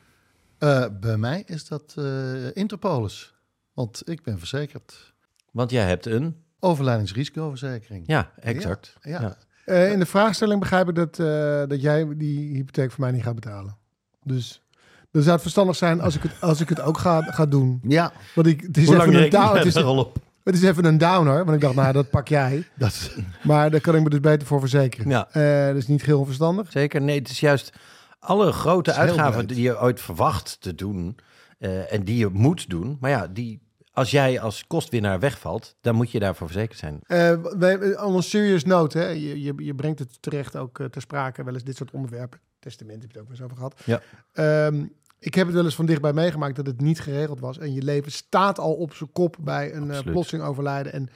Eh, bij mij is dat eh Interpolis. Want ik ben verzekerd. Want jij hebt een, Overlijdingsrisicoverzekering. ja, exact. Ja. Ja. Eh, in de vraagstelling begrijp ik dat, eh, dat jij die hypotheek voor mij niet gaat betalen. Dus dan zou het verstandig zijn als ik het, als ik het ook ga, ga doen. Ja, Want ik, het is Hoe even een reken down, je het is, op? het is even een downer. Want ik dacht, nou, dat pak jij. [laughs] dat, Maar daar kan ik me dus beter voor verzekeren. Ja. Eh, dat is niet heel verstandig. Zeker. Nee, het is juist alle grote uitgaven die je ooit verwacht te doen eh, en die je moet doen. Maar ja, die, als jij als kostwinnaar wegvalt, dan moet je daarvoor verzekerd zijn. On een serious note, hè, je, je, je brengt het terecht ook eh, ter sprake, wel eens dit soort onderwerpen. Testament heb je het ook wel eens over gehad. Ja. Ehm, ik heb het wel eens van dichtbij meegemaakt dat het niet geregeld was. En je leven staat al op zijn kop bij een Absoluut. plotseling overlijden. En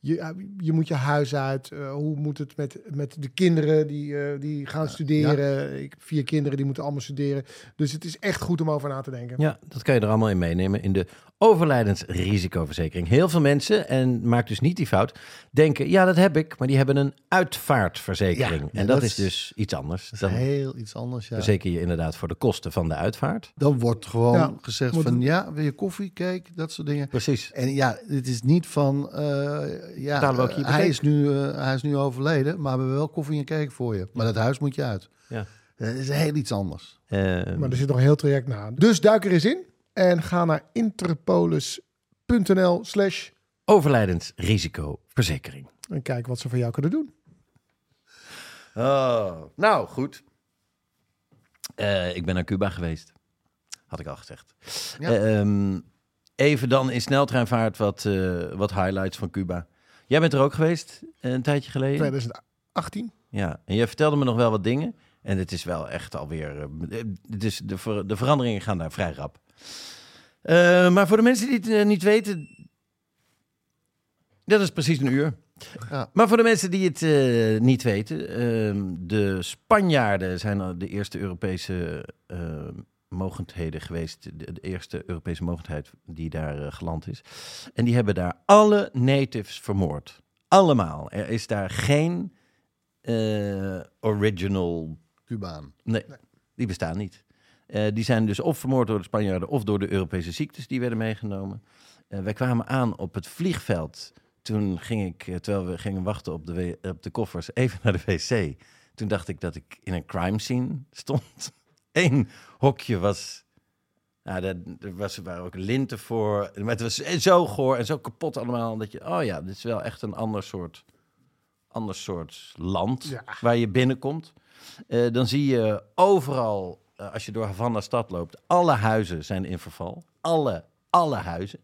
je, ja, je moet je huis uit. eh, hoe moet het met, met de kinderen die, eh, die gaan studeren? Ik heb vier kinderen die moeten allemaal studeren. Dus het is echt goed om over na te denken. Ja, dat kan je er allemaal in meenemen in de overlijdensrisicoverzekering. Heel veel mensen, en maak dus niet die fout, denken, ja, dat heb ik, maar die hebben een uitvaartverzekering. Ja, en dat dat, is dus iets anders. Dat Dan is heel iets anders, ja. verzeker je inderdaad voor de kosten van de uitvaart. Dan wordt gewoon Ja, gezegd van, ja, wil je koffie, cake, dat soort dingen. Precies. En ja, het is niet van, eh, ja, Betalen we ook je eh, hij, is nu, eh, hij is nu overleden, maar we hebben wel koffie en cake voor je. Maar dat huis moet je uit. Ja. Dat is heel iets anders. Eh, Maar er zit nog een heel traject na. Dus duik er eens in en ga naar interpolis.nl slash overlijdensrisicoverzekering. en kijk wat ze voor jou kunnen doen. Oh, nou, goed. Eh, ik ben naar Cuba geweest. Had ik al gezegd. Ja. Ehm, even dan in sneltreinvaart wat, eh, wat highlights van Cuba. Jij bent er ook geweest eh, een tijdje geleden. 2018. Ja, en je vertelde me nog wel wat dingen. En het is wel echt alweer... is de, ver- de veranderingen gaan daar vrij rap. Maar voor de mensen die het niet weten... Dat is precies een uur. Ja. Maar voor de mensen die het niet weten... ehm, de Spanjaarden zijn de eerste Europese eh, mogendheden geweest. De, de eerste Europese mogendheid die daar eh, geland is. En die hebben daar alle natives vermoord. Allemaal. Er is daar geen eh, original. Cubaan. Nee, die bestaan niet. Eh, die zijn dus of vermoord door de Spanjaarden of door de Europese ziektes die werden meegenomen. Wij kwamen aan op het vliegveld. Toen ging ik, terwijl we gingen wachten op de, op de koffers, [laughs] even naar de wc. Toen dacht ik dat ik in een crime scene stond. Hokje was. Nou, daar, er was, er waren ook linten voor. Maar het was zo goor en zo kapot allemaal. Dat je, oh ja, dit is wel echt een ander soort, ander soort land Ja. waar je binnenkomt. Eh, dan zie je overal, eh, als je door Havana stad loopt, alle huizen zijn in verval. Alle, alle huizen.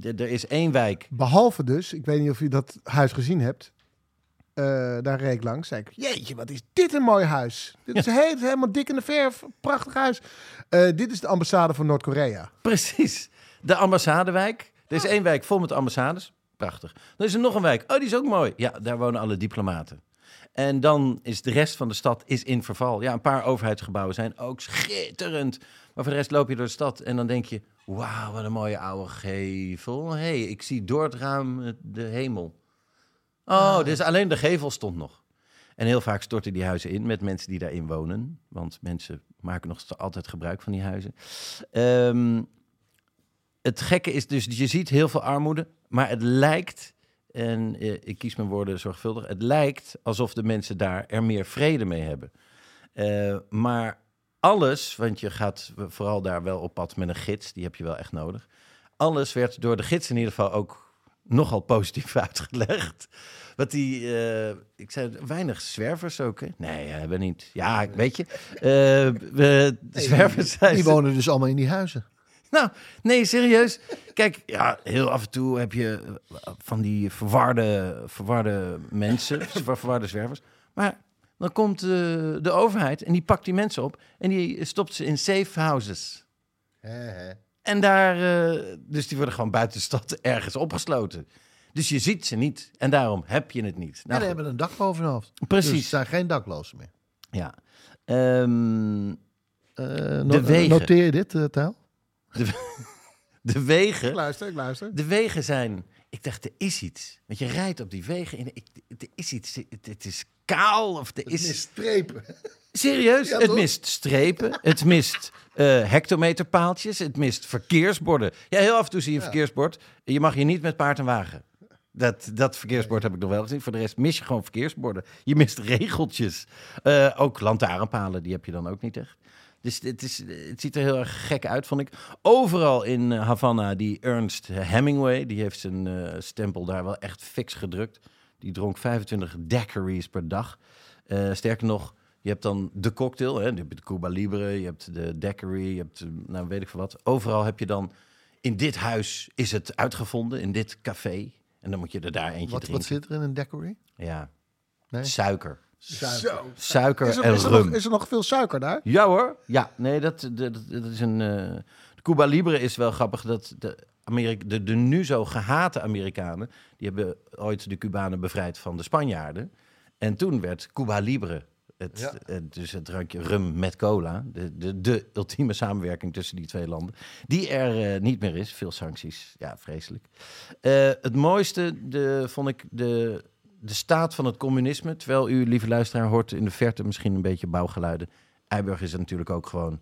D- er is één wijk. Behalve dus, ik weet niet of je dat huis gezien hebt. Eh, daar reed ik langs. Zei ik, jeetje, wat is dit een mooi huis. Dit is heel, helemaal dik in de verf. Prachtig huis. Eh, dit is de ambassade van Noord-Korea. Precies. De ambassadewijk. Er is één wijk vol met ambassades. Prachtig. Dan is er nog een wijk. Oh, die is ook mooi. Ja, daar wonen alle diplomaten. En dan is de rest van de stad is in verval. Ja, een paar overheidsgebouwen zijn ook schitterend. Maar voor de rest loop je door de stad en dan denk je... Wauw, wat een mooie oude gevel. Hé, hey, ik zie door het raam de hemel. Oh, dus alleen de gevel stond nog. En heel vaak storten die huizen in met mensen die daarin wonen. Want mensen maken nog altijd gebruik van die huizen. Ehm, het gekke is dus, je ziet heel veel armoede, maar het lijkt, en eh, ik kies mijn woorden zorgvuldig, het lijkt alsof de mensen daar er meer vrede mee hebben. Eh, maar alles, want je gaat vooral daar wel op pad met een gids, die heb je wel echt nodig. Alles werd door de gids in ieder geval ook nogal positief [laughs] uitgelegd. Wat die, eh, ik zei, weinig zwervers ook, hè? Nee, hebben niet. Ja, weet je, eh, we, de zwervers zijn... Die wonen dus allemaal in die huizen. Nou, nee, serieus. Kijk, ja, heel af en toe heb je eh, van die verwarde, verwarde mensen, [laughs] ver- verwarde zwervers. Maar dan komt eh, de overheid en die pakt die mensen op en die stopt ze in safe houses. En daar, eh, dus die worden gewoon buiten de stad [laughs] ergens opgesloten. Dus je ziet ze niet en daarom heb je het niet. Nou, die goed, hebben een dak boven hun hoofd. Precies. Dus er zijn geen daklozen meer. ja. Ehm, Eh, De wegen. Noteer je dit, Tijl? [laughs] de wegen. Ik luister, ik luister. De wegen zijn. Ik dacht, er is iets. Want je rijdt op die wegen. En ik, er is iets. Het, het is kaal. Of er is. strepen. Serieus? Ja, het mist strepen. het mist eh, hectometerpaaltjes. Het mist verkeersborden. Ja, heel af en toe zie je een verkeersbord. Je mag hier niet met paard en wagen. Dat, dat verkeersbord heb ik nog wel gezien. Voor de rest mis je gewoon verkeersborden. Je mist regeltjes. Eh, ook lantaarnpalen, die heb je dan ook niet echt. Dus het, is, het ziet er heel erg gek uit, vond ik. Overal in eh, Havana, die Ernst Hemingway, die heeft zijn stempel daar wel echt fix gedrukt. Die dronk 25 daiquiris per dag. Eh, sterker nog, je hebt dan de cocktail, hè, je hebt de Cuba Libre, je hebt de daiquiri, je hebt, eh, nou weet ik veel wat. Overal heb je dan, in dit huis is het uitgevonden, in dit café. En dan moet je er daar eentje Wat, drinken. wat zit er in een daiquiri? Ja, Nee? suiker. Zo. Suiker Is er, en is, er rum. nog, is er nog veel suiker daar? Ja hoor. Ja, nee, dat, dat, dat is een. eh de Cuba Libre is wel grappig. Dat de, Amerika, de, de nu zo gehate Amerikanen, die hebben ooit de Cubanen bevrijd van de Spanjaarden. En toen werd Cuba Libre, het, Ja. het- dus het drankje rum met cola, de, de, de ultieme samenwerking tussen die twee landen, die er eh, niet meer is. Veel sancties, ja, vreselijk. Eh, het mooiste de, vond ik de, de staat van het communisme. Terwijl u, lieve luisteraar, hoort in de verte misschien een beetje bouwgeluiden. Eiburg is natuurlijk ook gewoon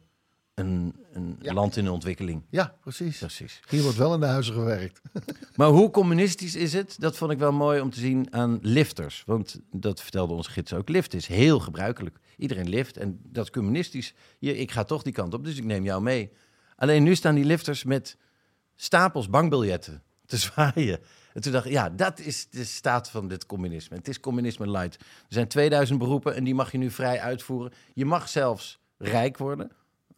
een, een Ja. land in ontwikkeling. Ja, precies. Precies. Hier wordt wel in de huizen gewerkt. [laughs] Maar hoe communistisch is het? Dat vond ik wel mooi om te zien aan lifters. Want dat vertelde onze gids ook. Lift is heel gebruikelijk. Iedereen lift. En dat is communistisch. Je, ik ga toch die kant op, dus ik neem jou mee. Alleen nu staan die lifters met stapels bankbiljetten te [laughs] zwaaien. En toen dacht ik, ja, dat is de staat van dit communisme. Het is communisme light. Er zijn 2000 beroepen en die mag je nu vrij uitvoeren. Je mag zelfs rijk worden.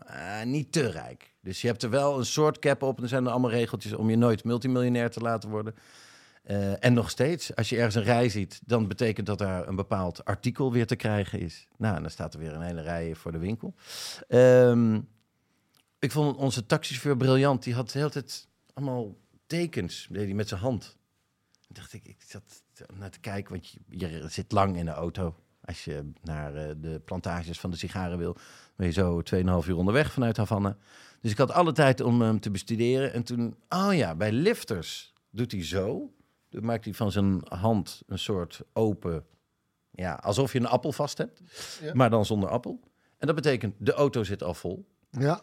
Eh, niet te rijk. Dus je hebt er wel een soort cap op. En er zijn er allemaal regeltjes om je nooit multimiljonair te laten worden. Eh, en nog steeds, als je ergens een rij ziet, dan betekent dat daar een bepaald artikel weer te krijgen is. Nou, en dan staat er weer een hele rij voor de winkel. Ehm, ik vond onze taxichauffeur briljant. Die had de hele tijd allemaal tekens, deed hij met zijn hand. Toen dacht ik, ik zat naar te kijken, want je, je zit lang in de auto. Als je naar eh, de plantages van de sigaren wil, ben je zo 2,5 uur onderweg vanuit Havana. Dus ik had alle tijd om hem te bestuderen. En toen, oh ja, bij lifters doet hij zo. Dan maakt hij van zijn hand een soort open, ja, alsof je een appel vast hebt, Ja. maar dan zonder appel. En dat betekent, de auto zit al vol. Ja.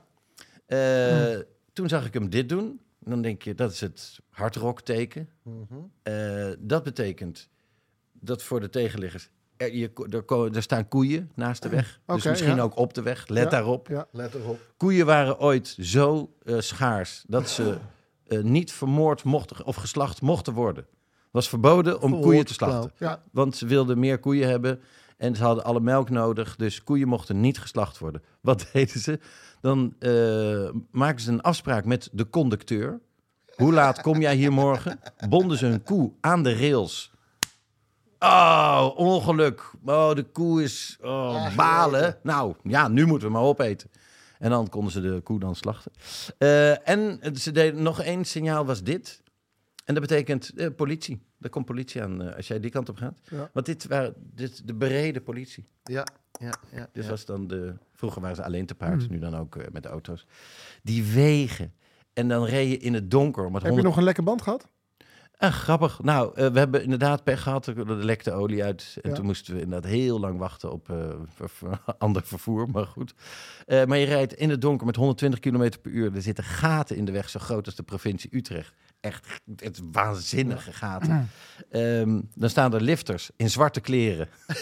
Eh, Toen zag ik hem dit doen. Dan denk je, dat is het hardrock teken. Eh, dat betekent dat voor de tegenliggers... Er, je, er, er staan koeien naast de weg. dus misschien ja. ook op de weg. Let Ja, daarop. Ja. Let erop. Koeien waren ooit zo eh, schaars dat ze eh, niet vermoord mochten of geslacht mochten worden. Het was verboden om Verhoord, koeien te slachten. Want ze wilden meer koeien hebben en ze hadden alle melk nodig. Dus koeien mochten niet geslacht worden. Wat [laughs] deden ze? Dan eh maakten ze een afspraak met de conducteur. Hoe laat kom jij hier morgen? Bonden ze een koe aan de rails. Oh, ongeluk. Oh, de koe is oh, balen. Nou, ja, nu moeten we maar opeten. En dan konden ze de koe dan slachten. Eh, en ze deden nog één signaal was dit. En dat betekent eh, politie. Er komt politie aan eh, als jij die kant op gaat. Ja. Want dit waren dit, de bereden politie. Ja, ja, ja. Dus ja. was dan de. Vroeger waren ze alleen te paard, nu dan ook met de auto's. Die wegen. En dan reed je in het donker. Met Heb je 100 nog een lekker band gehad? Ah, grappig. Nou, eh, we hebben inderdaad pech gehad. Er lekte olie uit. En Ja. toen moesten we inderdaad heel lang wachten op eh, ver- [laughs] ander vervoer. Maar goed. Eh, maar je rijdt in het donker met 120 km per uur. Er zitten gaten in de weg zo groot als de provincie Utrecht. Echt het waanzinnige gaten. Ehm, dan staan er lifters in zwarte kleren. [laughs]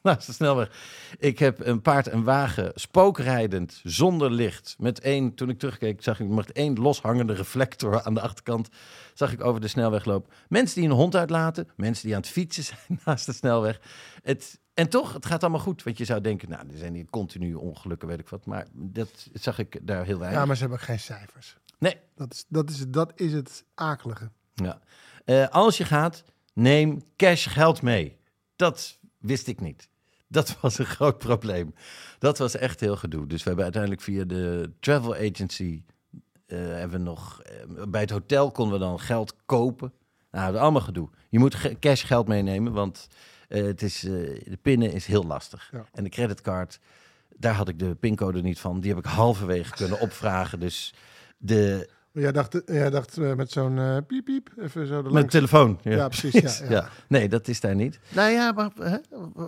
[laughs] Naast de snelweg. Ik heb een paard en wagen spookrijdend, zonder licht. Met één, toen ik terugkeek, zag ik met één loshangende reflector aan de achterkant. Zag ik over de snelweg lopen. Mensen die een hond uitlaten. Mensen die aan het fietsen [laughs] zijn naast de snelweg. Het, en toch, het gaat allemaal goed. Want je zou denken, nou, er zijn hier continu ongelukken, weet ik wat. Maar dat zag ik daar heel weinig. Ja, maar ze hebben geen cijfers. Nee, Dat is, dat is, dat is het akelige. Ja. Eh, als je gaat, neem cash geld mee. Dat wist ik niet. [laughs] Dat was een groot probleem. Dat was echt heel gedoe. Dus we hebben uiteindelijk via de travel agency... eh, hebben we nog... eh, bij het hotel konden we dan geld kopen. Nou, dat allemaal gedoe. Je moet ge- cash geld meenemen, want eh, het is, de pinnen is heel lastig. Ja. En de creditcard, daar had ik de pincode niet van. Die heb ik halverwege kunnen opvragen. Dus de, Jij dacht, jij dacht eh, met zo'n eh, piep piep, even zo de met langs. telefoon. Ja, precies, [laughs] ja, ja. Nee, dat is daar niet. Nou ja, maar hè,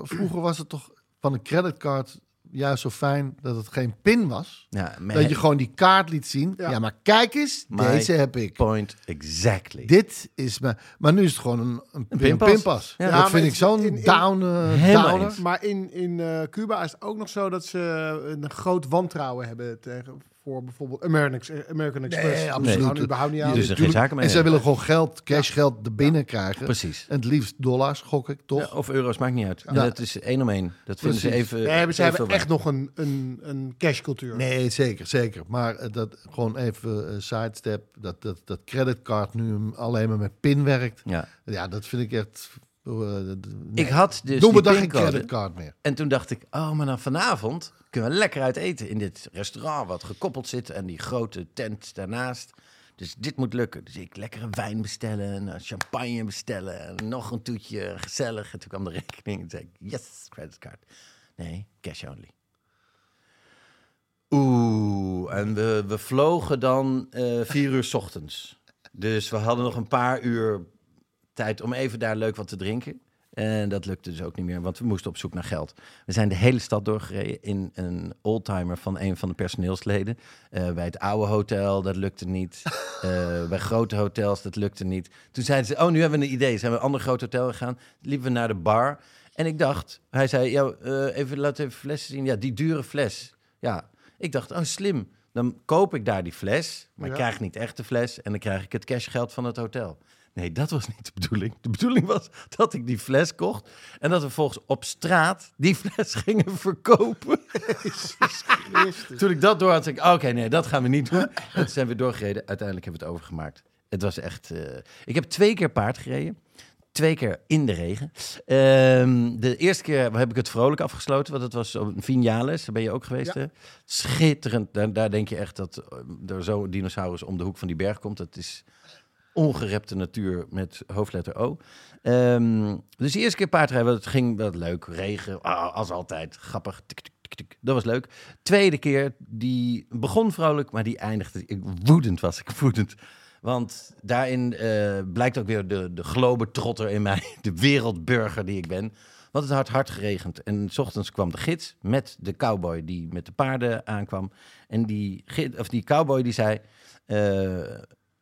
vroeger was het toch van een creditcard juist zo fijn dat het geen pin was. Ja, maar Dat je gewoon die kaart liet zien. Ja, Ja. maar kijk eens, My deze heb ik. point exactly. Dit is mijn... Maar nu is het gewoon een, een, Een pinpas. pinpas. Ja. dat vind ik zo'n in- in- down, eh, Helemaal downer. eens. Maar in, in eh, Cuba is het ook nog zo dat ze een groot wantrouwen hebben tegen voor bijvoorbeeld American, Ex- American Express. Nee, absoluut. überhaupt niet aan. Dus er geen zaken mee En zij willen gewoon geld, cash geld er binnen krijgen. Precies. En het liefst dollars, gok ik, toch? Ja, of euro's, maakt niet uit. En Ja. dat is één om één. Dat vinden ze even... Nee, hebben, ze even hebben echt nog een, een, een cashcultuur. Nee, zeker, zeker. Maar eh, dat gewoon even eh, sidestep, dat, dat, dat creditcard nu alleen maar met pin werkt. Ja. Ja, dat vind ik echt... eh. Ik had dus Doe me dan geen creditcard meer. En toen dacht ik, oh, maar dan vanavond kunnen we lekker uit eten in dit restaurant wat gekoppeld zit en die grote tent daarnaast. Dus dit moet lukken. Dus ik lekkere wijn bestellen, en, eh, champagne bestellen, en nog een toetje, gezellig. En toen kwam de rekening en zei ik, yes, creditcard. Nee, cash only. Oeh, en we, we vlogen dan eh, vier uur 's ochtends. Dus we hadden nog een paar uur tijd om even daar leuk wat te drinken. En dat lukte dus ook niet meer, want we moesten op zoek naar geld. We zijn de hele stad doorgereden in een oldtimer van een van de personeelsleden. Eh, bij het oude hotel, dat lukte niet. [laughs] Eh, bij grote hotels, dat lukte niet. Toen zeiden ze, oh, nu hebben we een idee. Zijn we een ander groot hotel gegaan. Liepen we naar de bar. En ik dacht, hij zei, ja, eh, even, laat even flessen zien. Ja, die dure fles. Ja, ik dacht, oh, slim. Dan koop ik daar die fles, maar ik krijg niet echt de fles. En dan krijg ik het cashgeld van het hotel. Nee, dat was niet de bedoeling. De bedoeling was dat ik die fles kocht en dat we volgens op straat die fles [laughs] gingen verkopen. Toen ik dat door had, zei ik, oké, nee, dat gaan we niet doen. En toen zijn we doorgereden. Uiteindelijk hebben we het overgemaakt. Het was echt... eh, Ik heb twee keer paard gereden. Twee keer in de regen. Ehm, de eerste keer heb ik het vrolijk afgesloten, want het was op Vinales. Daar ben je ook geweest, Ja. hè? Schitterend. Daar, daar denk je echt dat eh, er zo'n dinosaurus om de hoek van die berg komt. Het is ongerepte natuur met hoofdletter O. Ehm, dus de eerste keer paardrijden, het ging wel leuk. Regen, ah, als altijd. Grappig. Dat was leuk. Tweede keer, die begon vrolijk, maar die eindigde... Woedend was ik, [laughs] woedend. Want daarin eh, blijkt ook weer de, de globetrotter in mij, [laughs] de wereldburger die ik ben. Want het had hard geregend. En s ochtends kwam de gids met de cowboy die met de paarden aankwam. En die, of die cowboy die zei... eh,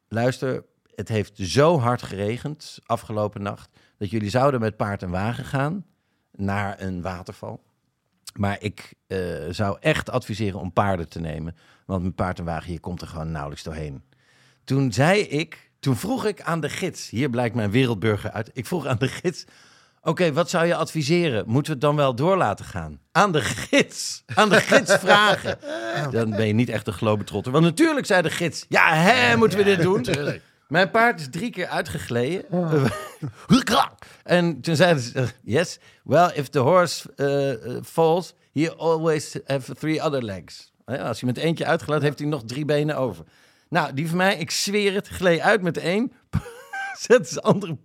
luister, het heeft zo hard geregend afgelopen nacht... dat jullie zouden met paard en wagen gaan naar een waterval. Maar ik eh, zou echt adviseren om paarden te nemen. Want met paard en wagen, je komt er gewoon nauwelijks doorheen. Toen zei ik, toen vroeg ik aan de gids, hier blijkt mijn wereldburger uit. Ik vroeg aan de gids, oké, wat zou je adviseren? Moeten we het dan wel door laten gaan? Aan de gids, aan de gids vragen. [laughs] Dan ben je niet echt een globetrotter. Want natuurlijk zei de gids, ja, hè, moeten we dit doen? Mijn paard is drie keer uitgegleden. [laughs] en toen zeiden ze, yes, well, if the horse uh, uh, falls, he always have three other legs. Ja, als hij met eentje uitgelaten heeft hij nog drie benen over. Nou, die van mij, ik zweer het, gleed uit met één. [laughs] Zet zijn andere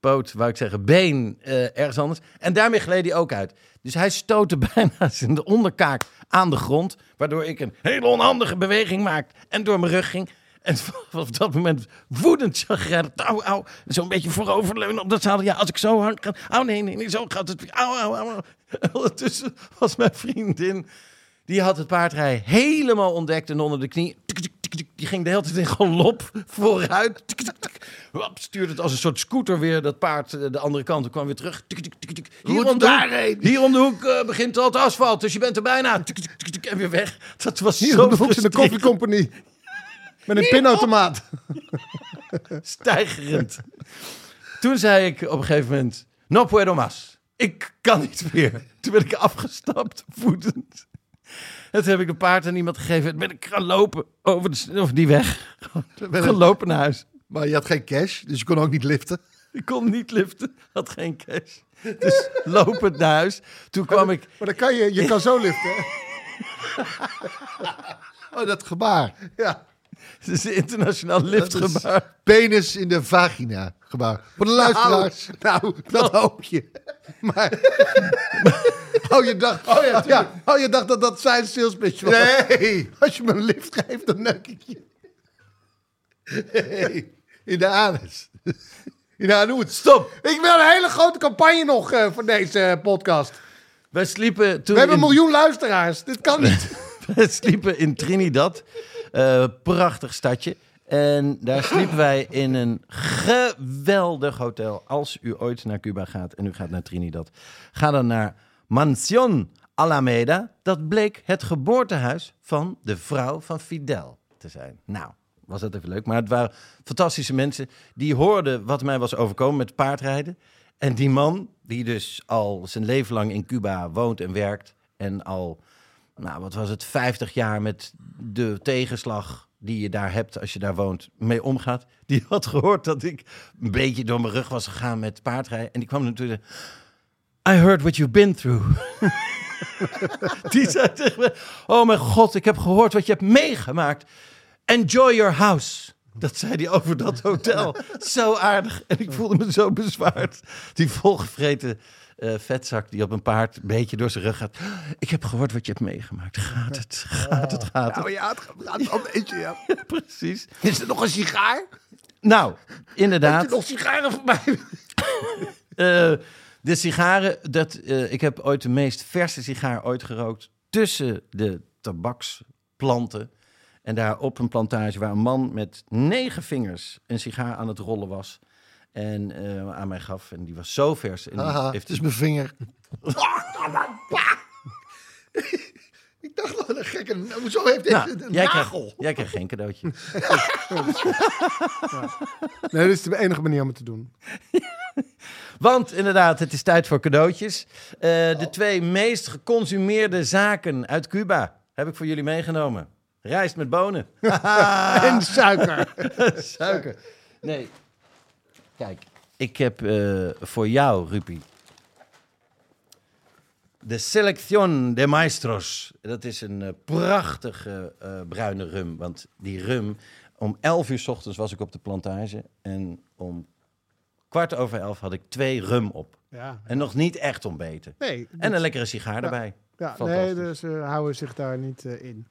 poot, wou ik zeggen, been eh, ergens anders. En daarmee gleed hij ook uit. Dus hij stootte [laughs] bijna zijn onderkaak aan de grond. Waardoor ik een hele onhandige beweging maakte en door mijn rug ging. En vanaf dat moment woedend chagrijnig. Au, au. Zo'n beetje vooroverleunen op dat zadel. Ja, als ik zo hard. Au, nee, nee, nee, zo gaat het. Au, au, au. au. En [laughs] ondertussen was mijn vriendin... Die had het paardrij helemaal ontdekt en onder de knie. Die ging de hele tijd in galop vooruit. Stuurde het als een soort scooter weer dat paard eh, de andere kant. en kwam weer terug. Hier, om de hoek, hier om de hoek eh, begint al het asfalt. Dus je bent er bijna. En weer weg. Dat was Hier op de hoek in de koffiecompagnie. Met een pinautomaat. [laughs] stijgerend. Toen zei ik op een gegeven moment, no puedo más. Ik kan niet meer. Toen ben ik afgestapt, voetend. En toen heb ik de paard aan iemand gegeven. Toen ben ik gaan lopen over, de, over die weg. Gewoon Gelopen naar huis. Maar je had geen cash, dus je kon ook niet liften. Ik kon niet liften, had geen cash. Dus [laughs] lopend naar huis. Toen kwam ik... Maar dan kan je, je kan zo liften. hè? [laughs] Oh, dat gebaar. Ja. [laughs] Het is een internationaal liftgebaar. Penis in de vagina gebaar. Voor de luisteraars. Nou, [laughs] dat hoop je. Maar. [laughs] Oh, je dacht, oh, ja, ja, oh, je dacht dat dat zijn salespitch was. Nee. Als je me een lift geeft, dan neuk ik je. Nee. In de anus. In de anus. Stop! Ik wil een hele grote campagne nog eh, voor deze eh, podcast. Wij sliepen toen We hebben een miljoen luisteraars. Dit kan niet. We sliepen in Trinidad. Eh, prachtig stadje. En daar sliepen wij in een geweldig hotel. Als u ooit naar Cuba gaat en u gaat naar Trinidad, ga dan naar Mansion Alameda. Dat bleek het geboortehuis van de vrouw van Fidel te zijn. Nou, was dat even leuk. Maar het waren fantastische mensen die hoorden wat mij was overkomen met paardrijden. En die man, die dus al zijn leven lang in Cuba woont en werkt. En al nou, wat was het, 50 jaar met de tegenslag die je daar hebt als je daar woont, mee omgaat. Die had gehoord dat ik een beetje door mijn rug was gegaan met paardrijden. En die kwam natuurlijk. I heard what you've been through. [laughs] die zei tegen me: Oh mijn god, ik heb gehoord wat je hebt meegemaakt. Enjoy your house. Dat zei hij over dat hotel. [laughs] zo aardig. En ik voelde me zo bezwaard. Die volgevreten eh, vetzak die op een paard een beetje door zijn rug gaat. Ik heb gehoord wat je hebt meegemaakt. Gaat het, gaat het, gaat het. Nou ja, het gaat wel een beetje, [laughs] ja. Precies. Is er nog een sigaar? Nou, Heb inderdaad. je nog sigaren voor mij? [laughs] Eh, de sigaren, dat, eh, ik heb ooit de meest verse sigaar ooit gerookt tussen de tabaksplanten. En daar op een plantage waar een man met negen vingers een sigaar aan het rollen was. En eh, aan mij gaf. En die was zo vers. En Haha, heeft het is mijn vinger. [laughs] ik dacht wel een gekke... Zo heeft hij nou, een jij, nagel. jij krijgt geen cadeautje. [laughs] Nee, dit is de enige manier om het te doen. [laughs] Want inderdaad, het is tijd voor cadeautjes. Eh, de twee meest geconsumeerde zaken uit Cuba heb ik voor jullie meegenomen. Rijst met bonen. En suiker. Suiker. Nee. Kijk, ik heb eh, voor jou, Rupi, de Selección de Maestros. Dat is een eh, prachtige eh, bruine rum. Want die rum, om 11 uur s ochtends was ik op de plantage. En om kwart over elf had ik twee rum op. Ja. En nog niet echt ontbeten. Nee. En een lekkere sigaar erbij. Ja, nee, dus ze houden zich daar niet in.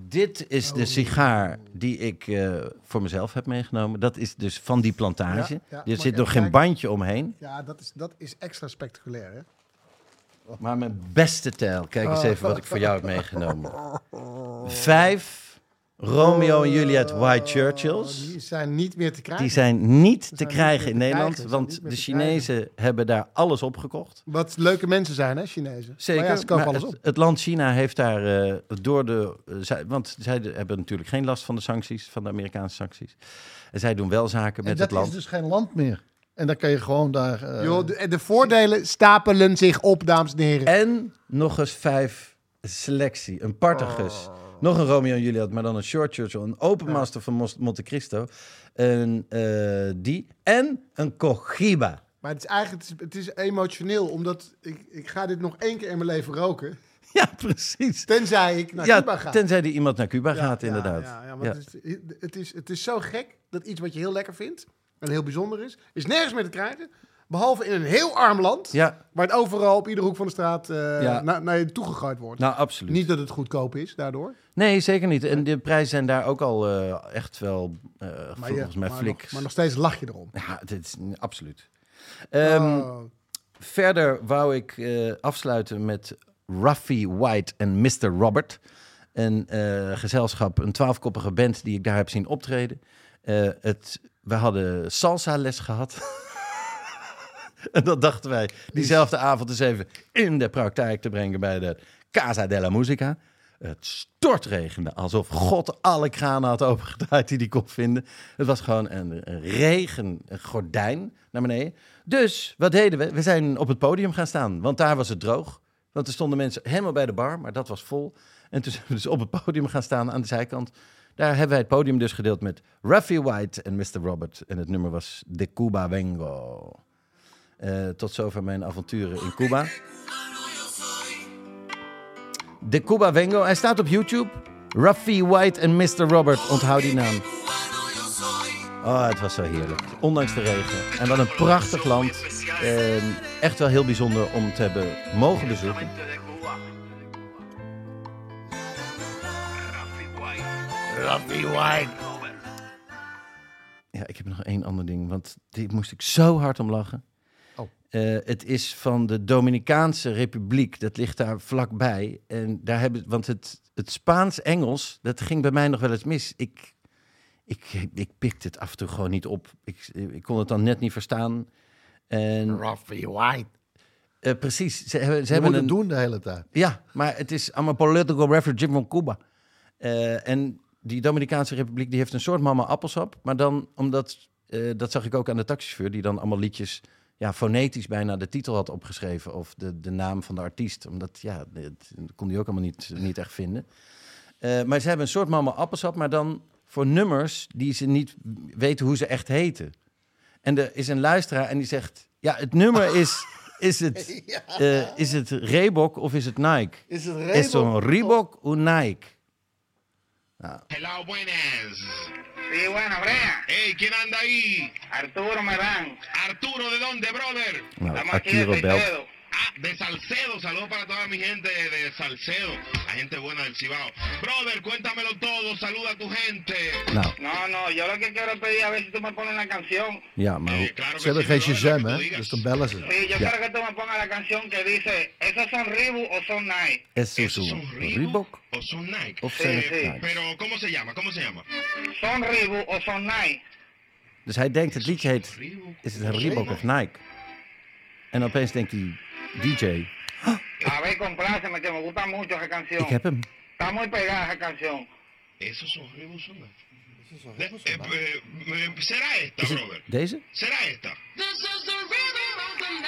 Dit is de sigaar die ik eh, voor mezelf heb meegenomen. Dat is dus van die plantage. Ja, ja. er zit nog geen kijken? bandje omheen. Ja, dat is, dat is extra spectaculair, hè? Maar mijn beste tijl. Kijk eens even wat ik voor jou heb meegenomen. [laughs] Vijf Romeo en Juliet White Churchills. Oh, Die zijn niet meer te krijgen. Die zijn niet te zijn krijgen in te Nederland. krijgen, Want de Chinezen hebben daar alles opgekocht. Wat leuke mensen zijn, hè, Chinezen? Zeker. Maar ja, ze kopen maar alles het, op. het land China heeft daar eh, door de. eh, zij, want zij hebben natuurlijk geen last van de sancties, van de Amerikaanse sancties. En zij doen wel zaken En met dat het land. is dus geen land meer. En dan kan je gewoon daar... eh, Joh, de, de voordelen stapelen zich op, dames en heren. En nog eens vijf selectie. Een Partagus. Oh. Nog een Romeo en Juliet, maar dan een Short Churchill. Een Open Master van Monte Cristo. Een, eh, die. En een Cohiba. Maar het is eigenlijk het is, het is emotioneel, omdat ik, ik ga dit nog één keer in mijn leven roken. [laughs] Ja, precies. Tenzij ik naar ja, Cuba ga. tenzij die iemand naar Cuba Ja, gaat, ja, inderdaad. Ja, ja, want. Het, is, het, is, het is zo gek dat iets wat je heel lekker vindt en heel bijzonder is, is nergens meer te krijgen. Behalve in een heel arm land, Ja, waar het overal op iedere hoek van de straat eh, Ja. naar, naar je toegegooid wordt. nou absoluut. Niet dat het goedkoop is daardoor. Nee, zeker niet. En de prijzen zijn daar ook al eh, echt wel, eh, volgens mij, maar, flik. nog, maar nog steeds lach je erom. Ja, dit is absoluut. Ehm, Oh. Verder wou ik afsluiten met Ruffy White en Mr. Robert. Een gezelschap, een twaalfkoppige band die ik daar heb zien optreden. Het, we hadden salsa les gehad. [laughs] en dat dachten wij diezelfde avond eens even in de praktijk te brengen bij de Casa della Musica. Het stortregende, alsof God alle kranen had opengedraaid die hij kon vinden. Het was gewoon een, een regen, een gordijn naar beneden. Dus, wat deden we? We zijn op het podium gaan staan, want daar was het droog. Want er stonden mensen helemaal bij de bar, maar dat was vol. En toen zijn we dus op het podium gaan staan aan de zijkant. Daar hebben wij het podium dus gedeeld met Ruffy White en Mr. Robert. En het nummer was De Cuba Vengo. Eh, tot zover mijn avonturen in Cuba. De Cuba Vengo. Hij staat op YouTube. Ruffy White en Mr. Robert. Onthoud die naam. Oh, het was zo heerlijk. Ondanks de regen. En wat een prachtig land. Eh, echt wel heel bijzonder om te hebben mogen bezoeken. Ja, ik heb nog één ander ding, want die moest ik zo hard om lachen. Eh, het is van de Dominicaanse Republiek, dat ligt daar vlakbij. En daar hebben, want het, het Spaans-Engels, dat ging bij mij nog wel eens mis. Ik, ik, ik pikte het af en toe gewoon niet op. Ik, ik kon het dan net niet verstaan. En, Ruffy White. eh, precies, ze hebben, ze hebben een, het doen de hele tijd. ja, maar het is I'm a political refugee van Cuba. Eh, en die Dominicaanse Republiek die heeft een soort mama appelsap. Maar dan, omdat, eh, dat zag ik ook aan de taxichauffeur... die dan allemaal liedjes ja, fonetisch bijna de titel had opgeschreven... of de, de naam van de artiest. Omdat, ja, dat kon hij ook allemaal niet, niet echt vinden. Eh, maar ze hebben een soort mama appelsap... maar dan voor nummers die ze niet weten hoe ze echt heten. En er is een luisteraar en die zegt... ja, het nummer [laughs] is... Is het, eh, is het Reebok of is het Nike? Is het Is het een Reebok of Nike? Hello, buenas. Sí, bueno, Brea. Hey, ¿quién anda ahí? Arturo Merán. Arturo, ¿de dónde, brother? Nou, Estamos aquí de. Ah, de Salcedo. Saludos para toda mi gente de Salcedo. La gente buena del Cibao. Brother, cuéntamelo todo. Saluda a tu gente. Nou, No, no, yo lo que quiero es pedir a ver si tú me pones una canción. ja, maar hoe- Claro Ze que hebben sí, geen brother, Shazam, lo que hè? tú digas. Dus dan bellen ze. Sí, yo quiero que tú me pongas la canción que dice, ¿esos son Reebok o son Nike? ¿Esos son Reebok o son Nike? of Sí, zijn het sí. Nike? Pero, ¿cómo se llama? ¿Cómo se llama? ¿Son Reebok o son Nike? Dus hij denkt, het liedje heet, is het Reebok of Nike? En opeens denkt die DJ, A ver, compláceme, que me gusta mucho esa canción. ik heb hem. Está muy pegada esa canción. ¿Esos son Reebok o son eh, eh, ¿Será esta, Is het brother? deze? ¿Será esta?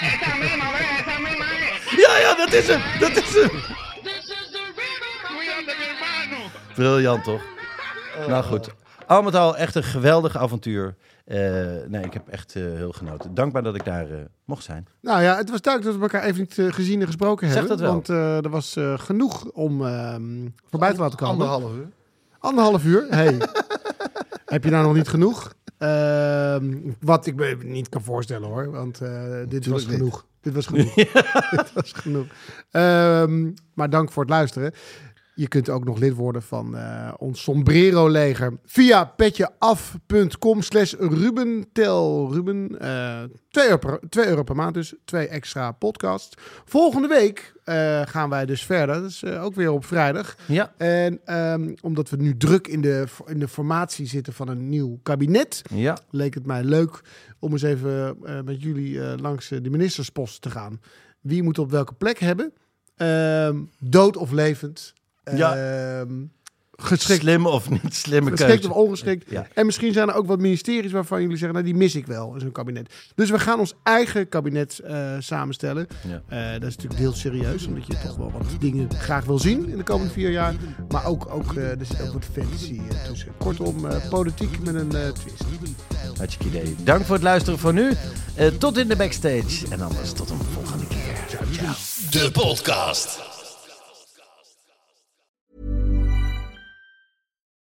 Esa misma, Brea, esa misma es. Ja, ja, dat is hem! Dat is hem! Cuídate, mi hermano. Briljant, toch? Nou goed. Al met al echt een geweldig avontuur. Eh, nee, ik heb echt eh, heel genoten. Dankbaar dat ik daar eh, mocht zijn. Nou ja, het was duidelijk dat we elkaar even niet gezien en gesproken Zeg hebben. dat wel. Want eh, er was eh, genoeg om ehm, voorbij te laten komen. Anderhalf uur. Anderhalf uur. Hey. [laughs] Heb je nou nog niet genoeg? Ehm, wat ik me niet kan voorstellen hoor. Want eh, dit was niet. genoeg. Dit was genoeg. [laughs] dit was genoeg. Ehm, maar dank voor het luisteren. Je kunt ook nog lid worden van eh, ons sombrero-leger via petjeaf.com slash rubentel. Ruben, eh 2 euro, per- 2 euro per maand dus. Twee extra podcasts. Volgende week eh, gaan wij dus verder. Dat is eh, ook weer op vrijdag. Ja. En ehm, omdat we nu druk in de, in de formatie zitten van een nieuw kabinet, Ja. leek het mij leuk om eens even eh, met jullie eh, langs eh, de ministerspost te gaan. Wie moet op welke plek hebben? Ehm, dood of levend? Ja. Ehm, geschikt, Slim of niet slimme geschikt keuze. of ongeschikt? Ja. En misschien zijn er ook wat ministeries waarvan jullie zeggen, nou die mis ik wel in zo'n kabinet. Dus we gaan ons eigen kabinet eh, samenstellen. Ja. Eh, dat is natuurlijk heel serieus, omdat je toch wel wat dingen graag wil zien in de komende vier jaar. Maar ook, ook eh, er zit ook wat fantasy tussen. Kortom, eh, politiek met een eh, twist. Hartstikke idee. Dank voor het luisteren voor nu. Eh, tot in de backstage. En anders tot een volgende keer. Ciao, ciao. De podcast.